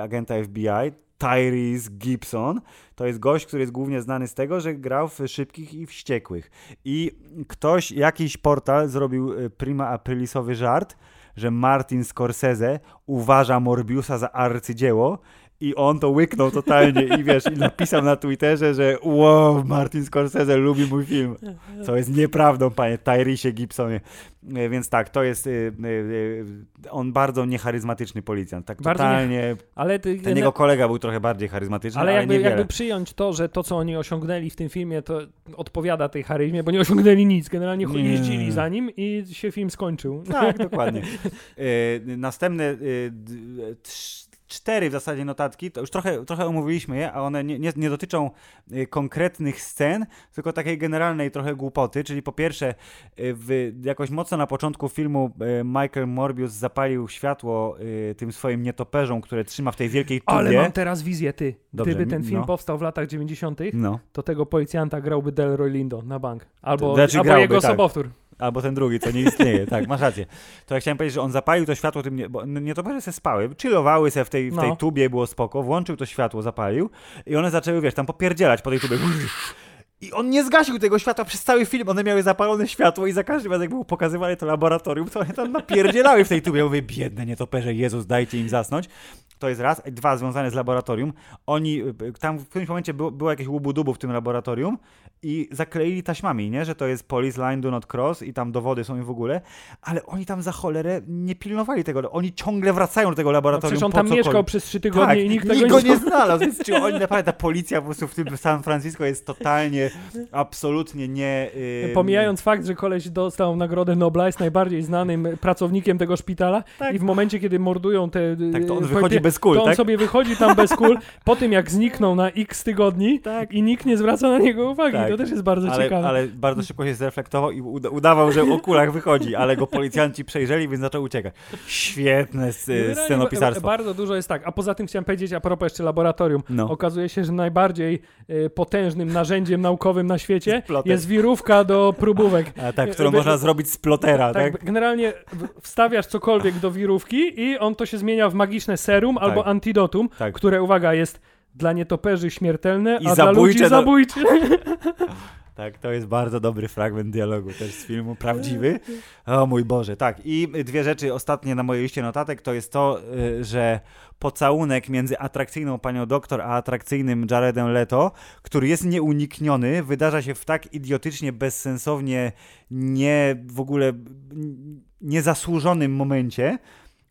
agenta FBI, Tyrese Gibson. To jest gość, który jest głównie znany z tego, że grał w Szybkich i Wściekłych. I ktoś, jakiś portal zrobił e, prima aprilisowy żart, że Martin Scorsese uważa Morbiusa za arcydzieło i on to łyknął totalnie i wiesz, i napisał na Twitterze, że wow, Martin Scorsese lubi mój film. Co jest nieprawdą, panie Tyresie Gibsonie. E, więc tak, to jest y, y, on bardzo niecharyzmatyczny policjant. Tak bardzo totalnie. Nie, ale ty, ten jego kolega był trochę bardziej charyzmatyczny, ale, ale jakby, jakby przyjąć to, że to, co oni osiągnęli w tym filmie, to odpowiada tej charyzmie, bo nie osiągnęli nic. Generalnie nie. jeździli za nim i się film skończył. Tak, dokładnie. następne cztery w zasadzie notatki, to już trochę, trochę omówiliśmy je, a one nie, nie, nie, dotyczą y, konkretnych scen, tylko takiej generalnej trochę głupoty, czyli po pierwsze y, w, jakoś mocno na początku filmu y, Michael Morbius zapalił światło tym swoim nietoperzom, które trzyma w tej wielkiej tubie. Ale mam teraz wizję, ty. Dobrze, Gdyby ten film no. powstał w latach 90., no. to tego policjanta grałby Delroy Lindo na bank. Albo, znaczy, albo grałby, jego tak. sobowtór. Albo ten drugi, co nie istnieje, tak, masz rację. To ja chciałem powiedzieć, że on zapalił to światło tym, nie, bo nie to, że se spały, chillowały se w tej, w tej no. tubie, było spoko, włączył to światło, zapalił i one zaczęły, wiesz, tam popierdzielać po tej tubie. I on nie zgasił tego światła przez cały film. One miały zapalone światło i za każdym razem, jak było pokazywane to laboratorium, to one tam napierdzielały w tej tubie. Ja mówię, biedne nietoperze, Jezus, dajcie im zasnąć. To jest raz. Dwa, związane z laboratorium. Oni, tam w którymś momencie było, było jakieś łubu-dubu w tym laboratorium i zakleili taśmami, nie? Że to jest police line do not cross i tam dowody są i w ogóle, ale oni tam za cholerę nie pilnowali tego. Oni ciągle wracają do tego laboratorium. No przecież on tam cokolwiek. mieszkał przez trzy tygodnie tak, i nikt, nikt go nie, nie znalazł. Więc czy oni naprawdę, ta policja po prostu w tym San Francisco jest totalnie, absolutnie nie... Yy, Pomijając fakt, że koleś dostał Nagrodę Nobla, jest najbardziej znanym pracownikiem tego szpitala Tak. i w momencie, kiedy mordują te... Tak, to on e, wychodzi bez kul, to on tak? sobie wychodzi tam bez kul, po tym jak zniknął na x tygodni Tak. i nikt nie zwraca na niego uwagi. Tak. To też jest bardzo ale, ciekawe. ale bardzo szybko się zreflektował i uda udawał, że o kulach wychodzi, ale go policjanci przejrzeli, więc zaczął uciekać. Świetne scenopisarstwo. Bardzo dużo jest tak. A poza tym chciałem powiedzieć, a propos jeszcze laboratorium. No. Okazuje się, że najbardziej e, potężnym narzędziem naukowym na świecie jest wirówka do próbówek. A tak, którą By- można zrobić z plotera, tak? Tak, generalnie wstawiasz cokolwiek do wirówki i on to się zmienia w magiczne serum albo antidotum, Tak. które, uwaga, jest dla nietoperzy śmiertelne, I a dla ludzi do- zabójcze. Tak, to jest bardzo dobry fragment dialogu też z filmu, prawdziwy. O mój Boże, tak. I dwie rzeczy ostatnie na mojej liście notatek to jest to, y, że pocałunek między atrakcyjną panią doktor a atrakcyjnym Jaredem Leto, który jest nieunikniony, wydarza się w tak idiotycznie, bezsensownie, nie w ogóle niezasłużonym momencie,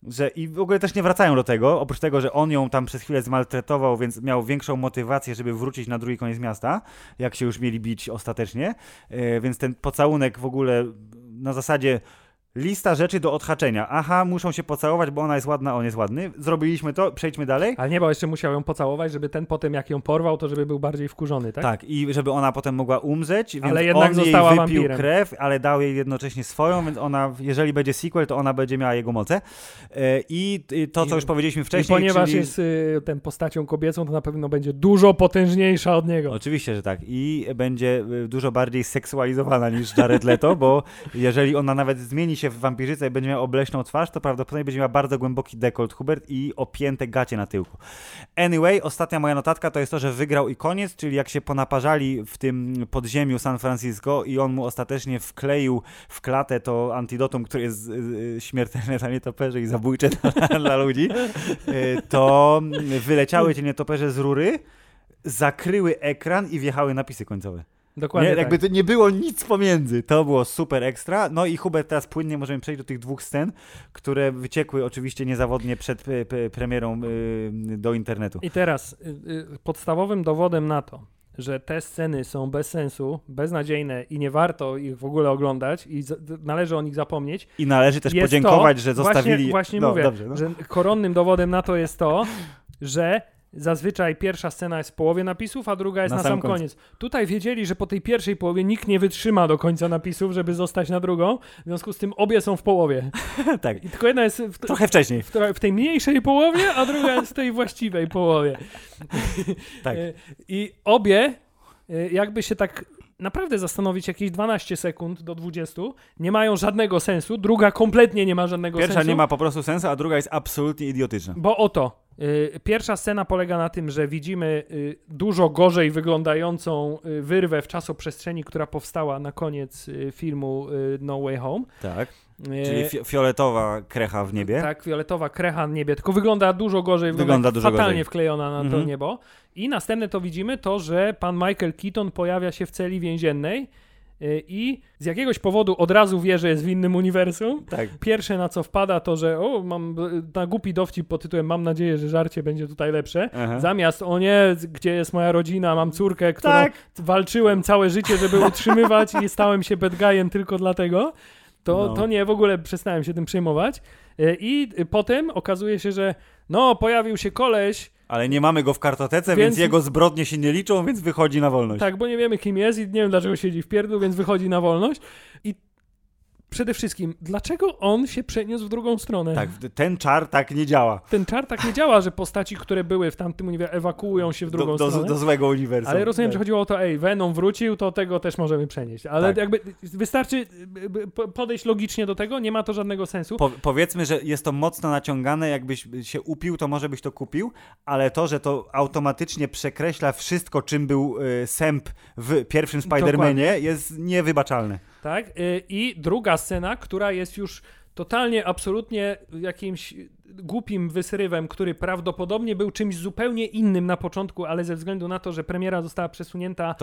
że i w ogóle też nie wracają do tego, oprócz tego, że on ją tam przez chwilę zmaltretował, więc miał większą motywację, żeby wrócić na drugi koniec miasta, jak się już mieli bić ostatecznie, E, więc ten pocałunek w ogóle na zasadzie lista rzeczy do odhaczenia. Aha, muszą się pocałować, bo ona jest ładna, on jest ładny. Zrobiliśmy to, przejdźmy dalej. Ale nie, bo jeszcze musiał ją pocałować, żeby ten potem, jak ją porwał, to żeby był bardziej wkurzony, tak? Tak, i żeby ona potem mogła umrzeć, więc Ale jednak on została jej wypił wampirem. krew, ale dał jej jednocześnie swoją, więc ona, jeżeli będzie sequel, to ona będzie miała jego moce. E, I i to, co I- już powiedzieliśmy I wcześniej, ponieważ czyli... jest y, ten postacią kobiecą, to na pewno będzie dużo potężniejsza od niego. Oczywiście, że tak. I będzie y, dużo bardziej seksualizowana niż Jared Leto, bo jeżeli ona nawet zmieni się w wampirzycę i będzie miała obleśną twarz, to prawdopodobnie będzie miała bardzo głęboki dekolt Hubert i opięte gacie na tyłku. Anyway, ostatnia moja notatka to jest to, że wygrał i koniec, czyli jak się ponaparzali w tym podziemiu San Francisco i on mu ostatecznie wkleił w klatę to antidotum, które jest y, y, śmiertelne dla nietoperzy i zabójcze dla, dla ludzi, y, to wyleciały ci nietoperze z rury, zakryły ekran i wjechały napisy końcowe. Dokładnie Nie, tak. jakby to nie było nic pomiędzy. To było super ekstra. No i Hubert, teraz płynnie możemy przejść do tych dwóch scen, które wyciekły oczywiście niezawodnie przed premierą y, do internetu. I teraz y, y, podstawowym dowodem na to, że te sceny są bez sensu, beznadziejne i nie warto ich w ogóle oglądać i należy o nich zapomnieć. I należy też podziękować, to, że zostawili... Właśnie, właśnie no, mówię, Dobrze, no. że koronnym dowodem na to jest to, że zazwyczaj pierwsza scena jest w połowie napisów, a druga jest Na na, samym sam końcu. koniec. Tutaj wiedzieli, że po tej pierwszej połowie nikt nie wytrzyma do końca napisów, żeby zostać na drugą, w związku z tym obie są w połowie. tak. I tylko jedna jest w, Trochę wcześniej. w, w tej mniejszej połowie, a druga jest w tej właściwej połowie. Tak. E, I obie, e, jakby się tak naprawdę zastanowić jakieś 12 sekund do 20, nie mają żadnego sensu. Druga kompletnie nie ma żadnego Pierwsza sensu. nie ma po prostu sensu, a druga jest absolutnie idiotyczna. Bo oto, pierwsza scena polega na tym, że widzimy y, dużo gorzej wyglądającą y, wyrwę w czasoprzestrzeni, która powstała na koniec y, filmu y, No Way Home. Tak. Y, Czyli fi fioletowa krecha w niebie. tak, fioletowa krecha na niebie, tylko wygląda dużo gorzej, Wygląda jak dużo fatalnie gorzej. wklejona na to Mhm. niebo. I następne to widzimy to, że pan Michael Keaton pojawia się w celi więziennej y, i z jakiegoś powodu od razu wie, że jest w innym uniwersum. Tak. Pierwsze na co wpada to, że o, mam na głupi dowcip pod tytułem mam nadzieję, że żarcie będzie tutaj lepsze. Aha. Zamiast o nie, gdzie jest moja rodzina, mam córkę, którą Tak. walczyłem całe życie, żeby utrzymywać i stałem się bad guyem tylko dlatego. To, No. to nie, w ogóle przestałem się tym przejmować. E, I y, potem okazuje się, że no, pojawił się koleś, Ale nie mamy go w kartotece, więc, Więc- jego zbrodnie się nie liczą, więc wychodzi na wolność. tak, bo nie wiemy kim jest i nie wiem dlaczego siedzi w pierdlu, więc wychodzi na wolność. I przede wszystkim, dlaczego on się przeniósł w drugą stronę? Tak, ten czar tak nie działa. Ten czar tak nie działa, że postaci, które były w tamtym uniwersum ewakuują się w drugą Do, do, stronę. do złego uniwersum. Ale rozumiem, Tak. że chodziło o to, ej, Venom wrócił, to tego też możemy przenieść. Ale Tak. jakby wystarczy po- podejść logicznie do tego, nie ma to żadnego sensu. Po, powiedzmy, że jest to mocno naciągane, jakbyś się upił, to może byś to kupił, ale to, że to automatycznie przekreśla wszystko, czym był y, Sęp w pierwszym Spider-Manie, jest niewybaczalne. Tak? Y, I druga scena, która jest już totalnie, absolutnie jakimś głupim wysrywem, który prawdopodobnie był czymś zupełnie innym na początku, ale ze względu na to, że premiera została przesunięta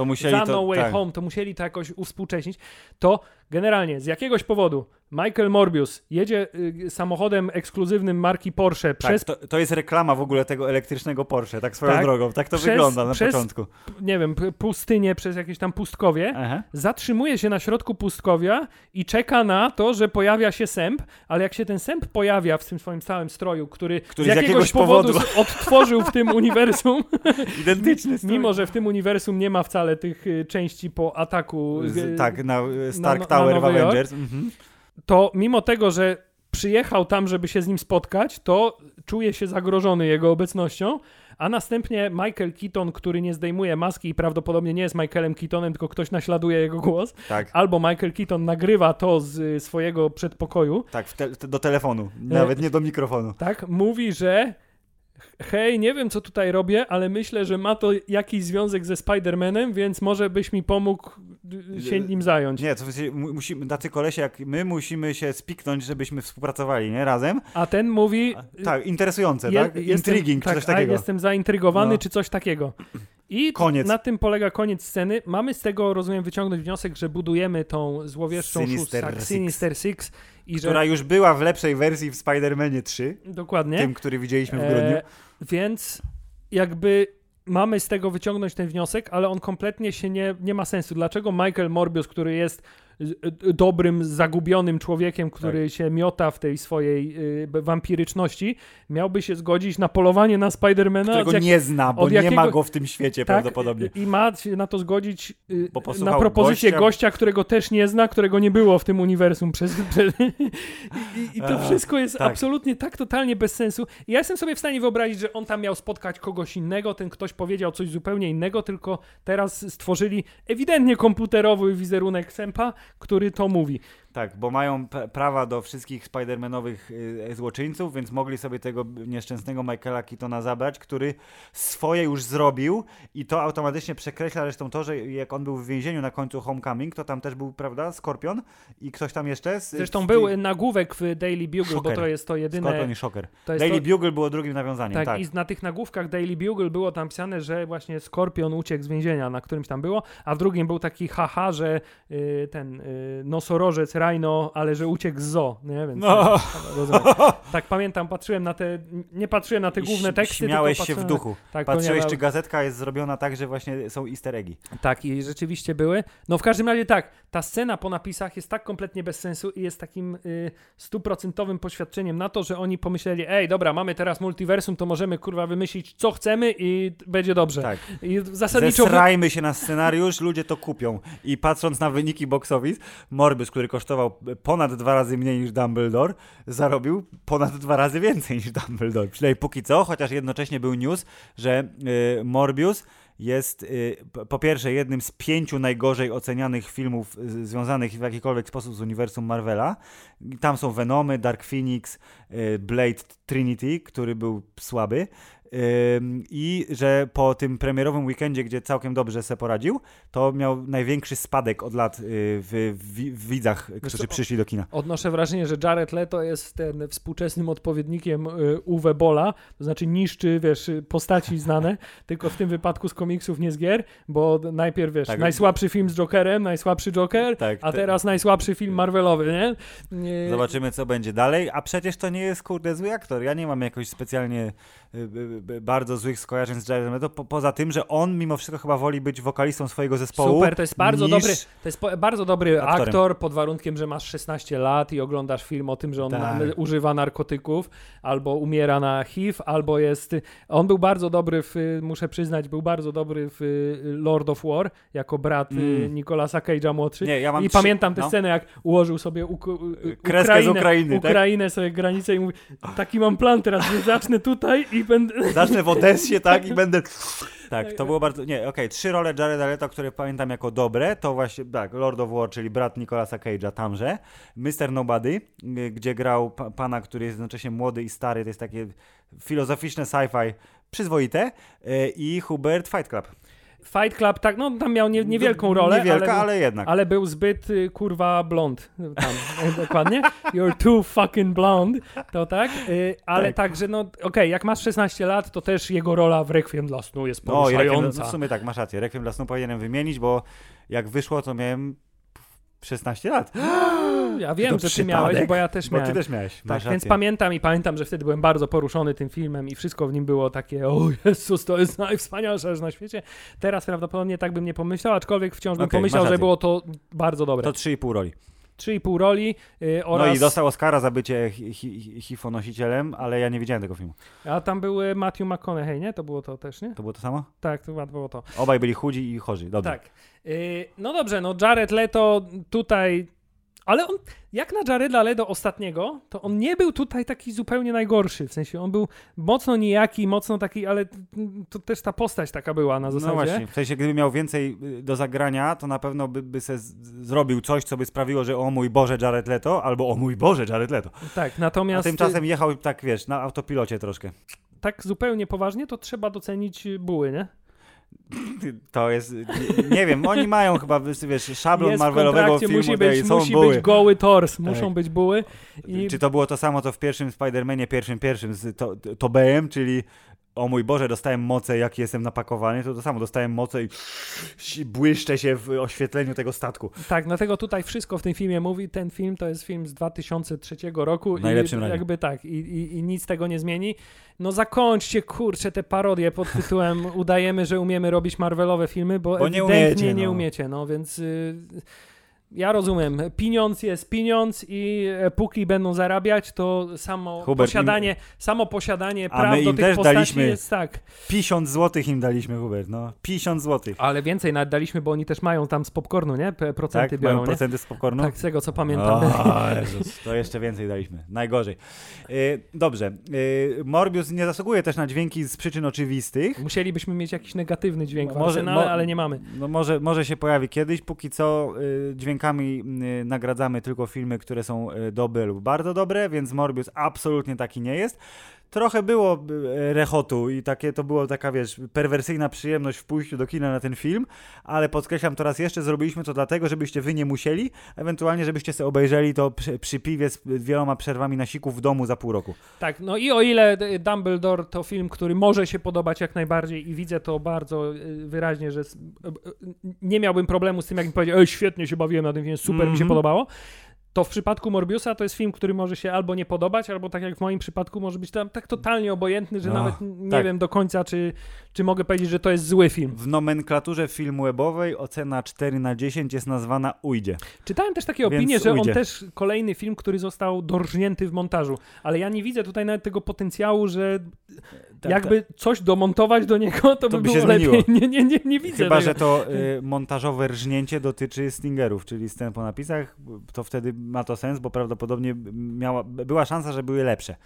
za No Way tak. Home, to musieli to jakoś uwspółcześnić, to generalnie z jakiegoś powodu Michael Morbius jedzie y, samochodem ekskluzywnym marki Porsche przez, Tak, to, to jest reklama w ogóle tego elektrycznego Porsche, tak swoją Tak. drogą. Tak to Przez- wygląda na przez- początku. nie wiem, pustynię, przez jakieś tam pustkowie, Aha. zatrzymuje się na środku pustkowia i czeka na to, że pojawia się sęp, ale jak się ten sęp pojawia w tym swoim całym stroju, który, Który z jakiegoś, jakiegoś powodu, powodu- odtworzył w tym uniwersum, Identyczny strój. mimo że w tym uniwersum nie ma wcale tych y, części po ataku, y, Z, tak, na y, Stark na Tower w Nowy Jork. Avengers. Mhm. to mimo tego, że przyjechał tam, żeby się z nim spotkać, to czuje się zagrożony jego obecnością, a następnie Michael Keaton, który nie zdejmuje maski i prawdopodobnie nie jest Michaelem Keatonem, tylko ktoś naśladuje jego głos, Tak, albo Michael Keaton nagrywa to z y, swojego przedpokoju, tak, te, do telefonu, nawet nie do mikrofonu. tak, mówi, że hej, nie wiem co tutaj robię, ale myślę, że ma to jakiś związek ze Spider-Manem, więc może byś mi pomógł y, się nim zająć. Nie, to musimy, tacy kolesie jak my musimy się spiknąć, żebyśmy współpracowali, nie? Razem. A ten mówi, Tak, interesujące, Je- tak? jestem- Intriguing, tak, czy coś a takiego. Jestem zaintrygowany, No. czy coś takiego. I Koniec. na tym polega koniec sceny. Mamy z tego, rozumiem, wyciągnąć wniosek, że budujemy tą złowieszczą Sinister szóstkę, Six. Sinister Six i że... Która już była w lepszej wersji w Spider-Manie 3, Dokładnie. tym, który widzieliśmy w grudniu. E, więc jakby mamy z tego wyciągnąć ten wniosek, ale on kompletnie się nie, nie ma sensu. Dlaczego Michael Morbius, który jest dobrym, zagubionym człowiekiem, który Tak. się miota w tej swojej y, wampiryczności, miałby się zgodzić na polowanie na Spidermana? którego jak- nie zna, bo od nie ma jakiego- go w tym świecie tak, prawdopodobnie. I ma się na to zgodzić y, na propozycję gościa- gościa... którego też nie zna, którego nie było w tym uniwersum przez... I, I to wszystko jest tak. absolutnie tak totalnie bez sensu. I ja jestem sobie w stanie wyobrazić, że on tam miał spotkać kogoś innego, ten ktoś powiedział coś zupełnie innego, tylko teraz stworzyli ewidentnie komputerowy wizerunek Sępa, który to mówi. Tak, bo mają prawa do wszystkich Spider-Manowych y, złoczyńców, więc mogli sobie tego nieszczęsnego Michaela Keatona zabrać, który swoje już zrobił i to automatycznie przekreśla zresztą to, że jak on był w więzieniu na końcu Homecoming, to tam też był, prawda, Skorpion i ktoś tam jeszcze? Z, Zresztą z- był nagłówek w Daily Bugle, bo Shocker. to jest to jedyne... Skorpion i Shocker. Daily to, Bugle było drugim nawiązaniem, tak, tak. i na tych nagłówkach Daily Bugle było tam pisane, że właśnie Skorpion uciekł z więzienia, na którymś tam było, a w drugim był taki haha, że y, ten y, nosorożec, rhino, ale że uciekł z zoo, nie? Więc No. rozumiem. tak pamiętam, patrzyłem na te, nie patrzyłem na te I główne teksty, Śmiałeś się w duchu. Na, tak, Patrzyłeś, czy gazetka jest zrobiona tak, że właśnie są easter eggi. tak, i rzeczywiście były. No w każdym razie tak, ta scena po napisach jest tak kompletnie bez sensu i jest takim y, stuprocentowym poświadczeniem na to, że oni pomyśleli, ej, dobra, mamy teraz multiversum, to możemy kurwa wymyślić co chcemy i będzie dobrze. Tak. I zasadniczo... Zesrajmy się na scenariusz, ludzie to kupią. I patrząc na wyniki box office, Morbus, który kosztował ponad dwa razy mniej niż Dumbledore, zarobił ponad dwa razy więcej niż Dumbledore. Przynajmniej póki co, chociaż jednocześnie był news, że y, Morbius jest y, po pierwsze jednym z pięciu najgorzej ocenianych filmów y, związanych w jakikolwiek sposób z uniwersum Marvela. Tam są Venomy, Dark Phoenix, y, Blade Trinity, który był słaby. I że po tym premierowym weekendzie, gdzie całkiem dobrze se poradził, to miał największy spadek od lat y, w, w, w widzach, którzy co, przyszli do kina. Odnoszę wrażenie, że Jared Leto jest ten współczesnym odpowiednikiem y, Uwe Bola, to znaczy niszczy, wiesz, y, postaci znane, tylko w tym wypadku z komiksów, nie z gier, bo najpierw, wiesz, Tak. najsłabszy film z Jokerem, najsłabszy Joker, Tak, a te- teraz najsłabszy film Marvelowy, nie? Nie- Zobaczymy, co będzie dalej. A przecież to nie jest, kurde, zły aktor. Ja nie mam jakoś specjalnie y, y, y, bardzo złych skojarzeń z Jaredem Leto, po, poza tym, że on mimo wszystko chyba woli być wokalistą swojego zespołu. Super, to jest bardzo dobry, to jest po, bardzo dobry aktorem. aktor pod warunkiem, że masz 16 lat i oglądasz film o tym, że on Tak. używa narkotyków, albo umiera na HIV, albo jest. On był bardzo dobry w, muszę przyznać, był bardzo dobry w y, Lord of War, jako brat mm. Mm. Nicolasa Cage'a młodszy. Nie, ja I trzy- pamiętam tę no. scenę, jak ułożył sobie Uk- y, Kreskę z Ukrainę, Ukrainy, tak? Ukrainę sobie granicę i mówi, taki mam plan teraz, że zacznę tutaj i będę... Zacznę w Odessie, tak, i będę... Tak, Tak, to było bardzo... Nie, okej, trzy role Jareda Leto, które pamiętam jako dobre, to właśnie, tak, Lord of War, czyli brat Nicolasa Cage'a tamże, Mr. Nobody, y, gdzie grał pa pana, który jest jednocześnie młody i stary, to jest takie filozoficzne sci-fi przyzwoite y, i Hubert Fight Club. Fight Club, tak, no tam miał nie, niewielką rolę, Niewielka, ale, ale, jednak. ale był zbyt y, kurwa blond tam, dokładnie. You're too fucking blonde, to tak. Y, ale Tak. także, no okej, jak masz 16 lat, to też jego rola w Requiem dla snu jest No, i poruszająca. no w sumie tak, masz rację. Requiem dla snu powinienem wymienić, bo jak wyszło, to miałem 16 lat. Ja wiem, że ty miałeś, bo ja też Bo miałem. ty też miałeś. Tak, więc pamiętam i pamiętam, że wtedy byłem bardzo poruszony tym filmem i wszystko w nim było takie, o Jezus, to jest najwspanialsze rzecz na świecie. Teraz prawdopodobnie tak bym nie pomyślał, aczkolwiek wciąż bym Okej, pomyślał, że było to bardzo dobre. To 3,5 roli. 3,5 roli y, oraz... No i dostał Oscara za bycie hi- hi- hifonosicielem, ale ja nie widziałem tego filmu. A tam były Matthew McConaughey, nie? To było to też, nie? To było to samo? Tak, to było to. Obaj byli chudzi i chorzy. Dobrze. Tak. Y, no dobrze, no Jared Leto tutaj... Ale on, jak na Jareda Leto ostatniego, to on nie był tutaj taki zupełnie najgorszy. W sensie on był mocno nijaki, mocno taki, ale to też ta postać taka była na zasadzie. No właśnie, w sensie gdyby miał więcej y, do zagrania, to na pewno by, by se zrobił coś, co by sprawiło, że o mój Boże Jared Leto, albo o mój Boże Jared Leto. Tak, A natomiast tymczasem jechał tak, wiesz, na autopilocie troszkę. y, tak zupełnie poważnie, to trzeba docenić y, buły, nie? To jest, nie, nie wiem, oni mają chyba, wiesz, szablon Jest Marvelowego filmu, musi być, są musi buły. być goły tors, muszą Tak. być buły. I Czy to było to samo, co w pierwszym Spider-Manie, pierwszym, pierwszym z to, Tobejem, czyli o mój Boże, dostałem moce, jak jestem napakowany, to to samo, dostałem moce i błyszczę się w oświetleniu tego statku. Tak, dlatego tutaj wszystko w tym filmie mówi. Ten film to jest film z 2003 roku. Najlepszym i jakby tak, i, i, i nic tego nie zmieni. No zakończcie, kurczę, te parodie pod tytułem udajemy, że umiemy robić Marvelowe filmy, bo, Bo nie umiecie, nie no. umiecie, no więc... Y, ja rozumiem, pieniądz jest pieniądz i e, póki będą zarabiać, to samo Hubert, posiadanie, samo posiadanie A praw my do im tych też postaci daliśmy- jest tak. 50 złotych im daliśmy, Hubert, no. 50 złotych. Ale więcej nawet daliśmy, bo oni też mają tam z popcornu, nie? Procenty Tak? biorą, Mają nie? procenty z popcornu? Tak, z tego co pamiętam. O, Jezus, to jeszcze więcej daliśmy. Najgorzej. Y, dobrze. Y, Morbius nie zasługuje też na dźwięki z przyczyn oczywistych. Musielibyśmy mieć jakiś negatywny dźwięk w Może- arsenale, mo- ale nie mamy. No może, może się pojawi kiedyś, póki co y, dźwiękami y, nagradzamy tylko filmy, które są y, dobre lub bardzo dobre, więc Morbius absolutnie taki nie jest. Trochę było y, rechotu i takie to było taka, wiesz, perwersyjna przyjemność w pójściu do kina na ten film, ale podkreślam to raz jeszcze, zrobiliśmy to dlatego, żebyście wy nie musieli, ewentualnie żebyście sobie obejrzeli to przy, przy piwie z wieloma przerwami na siku w domu za pół roku. Tak, no i o ile y, Dumbledore to film, który może się podobać jak najbardziej i widzę to bardzo y, wyraźnie, że nie miałbym problemu z tym, jakbym powiedział, ej, świetnie się bawiłem na tym filmie, super mi się Mhm. podobało, to w przypadku Morbiusa to jest film, który może się albo nie podobać, albo tak jak w moim przypadku może być tam tak totalnie obojętny, że No, nawet nie tak. wiem do końca, czy, czy mogę powiedzieć, że to jest zły film. W nomenklaturze filmu webowej ocena 4 na 10 jest nazwana ujdzie. Czytałem też takie Więc opinie, że ujdzie. on też kolejny film, który został dorżnięty w montażu, ale ja nie widzę tutaj nawet tego potencjału, że Tak, jakby coś domontować do niego, to, by, by było lepiej. Nie, nie, nie, nie widzę Chyba, tego. że to y, montażowe rżnięcie dotyczy Stingerów, czyli scen po napisach, to wtedy ma to sens, bo prawdopodobnie miała, była szansa, że były lepsze.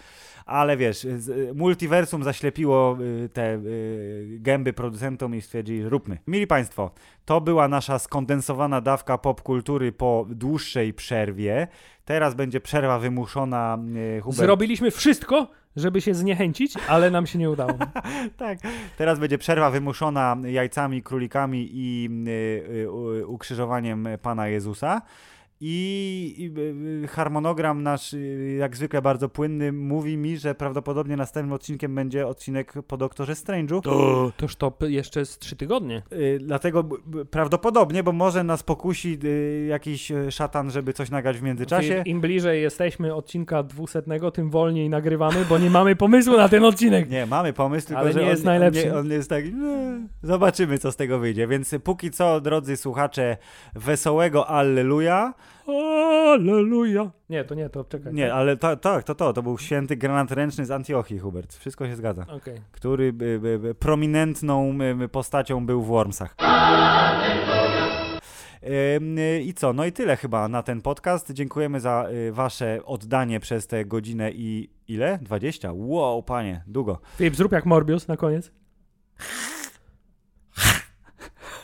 Ale wiesz, multiversum zaślepiło y, te y, gęby producentom i stwierdzili, róbmy. Mili Państwo, to była nasza skondensowana dawka popkultury po dłuższej przerwie. Teraz będzie przerwa wymuszona y, Hubert. Zrobiliśmy wszystko, żeby się zniechęcić, ale nam się nie udało. tak. Teraz będzie przerwa wymuszona jajcami, królikami i y, y, ukrzyżowaniem Pana Jezusa. I, i y, harmonogram nasz, y, jak zwykle bardzo płynny, mówi mi, że prawdopodobnie następnym odcinkiem będzie odcinek po Doktorze Strange'u. Toż to jeszcze z trzy tygodnie. Y, dlatego prawdopodobnie, bo może nas pokusi y, jakiś szatan, żeby coś nagrać w międzyczasie. Im bliżej jesteśmy odcinka dwusetnego, tym wolniej nagrywamy, bo nie mamy pomysłu na ten odcinek. Nie, mamy pomysł, tylko Ale że nie on, jest najlepszy. On, nie, on jest tak, "Nie, zobaczymy co z tego wyjdzie. Więc póki co, drodzy słuchacze, wesołego Alleluja. Alleluja. Nie, to nie, to czekaj. Nie, ale to, tak, to to, to był święty granat ręczny z Antiochii, Hubert. Wszystko się zgadza. Okej. Który by, by, by, prominentną y, postacią był w Wormsach. Y, I co? No i tyle chyba na ten podcast. Dziękujemy za y, wasze oddanie przez tę godzinę i ile? 20? Wow, panie, długo. Filip, zrób jak Morbius na koniec.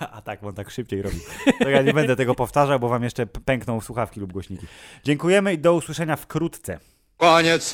A tak, bo on tak szybciej robi. To ja nie będę tego powtarzał, bo wam jeszcze pękną słuchawki lub głośniki. Dziękujemy i do usłyszenia wkrótce. Koniec.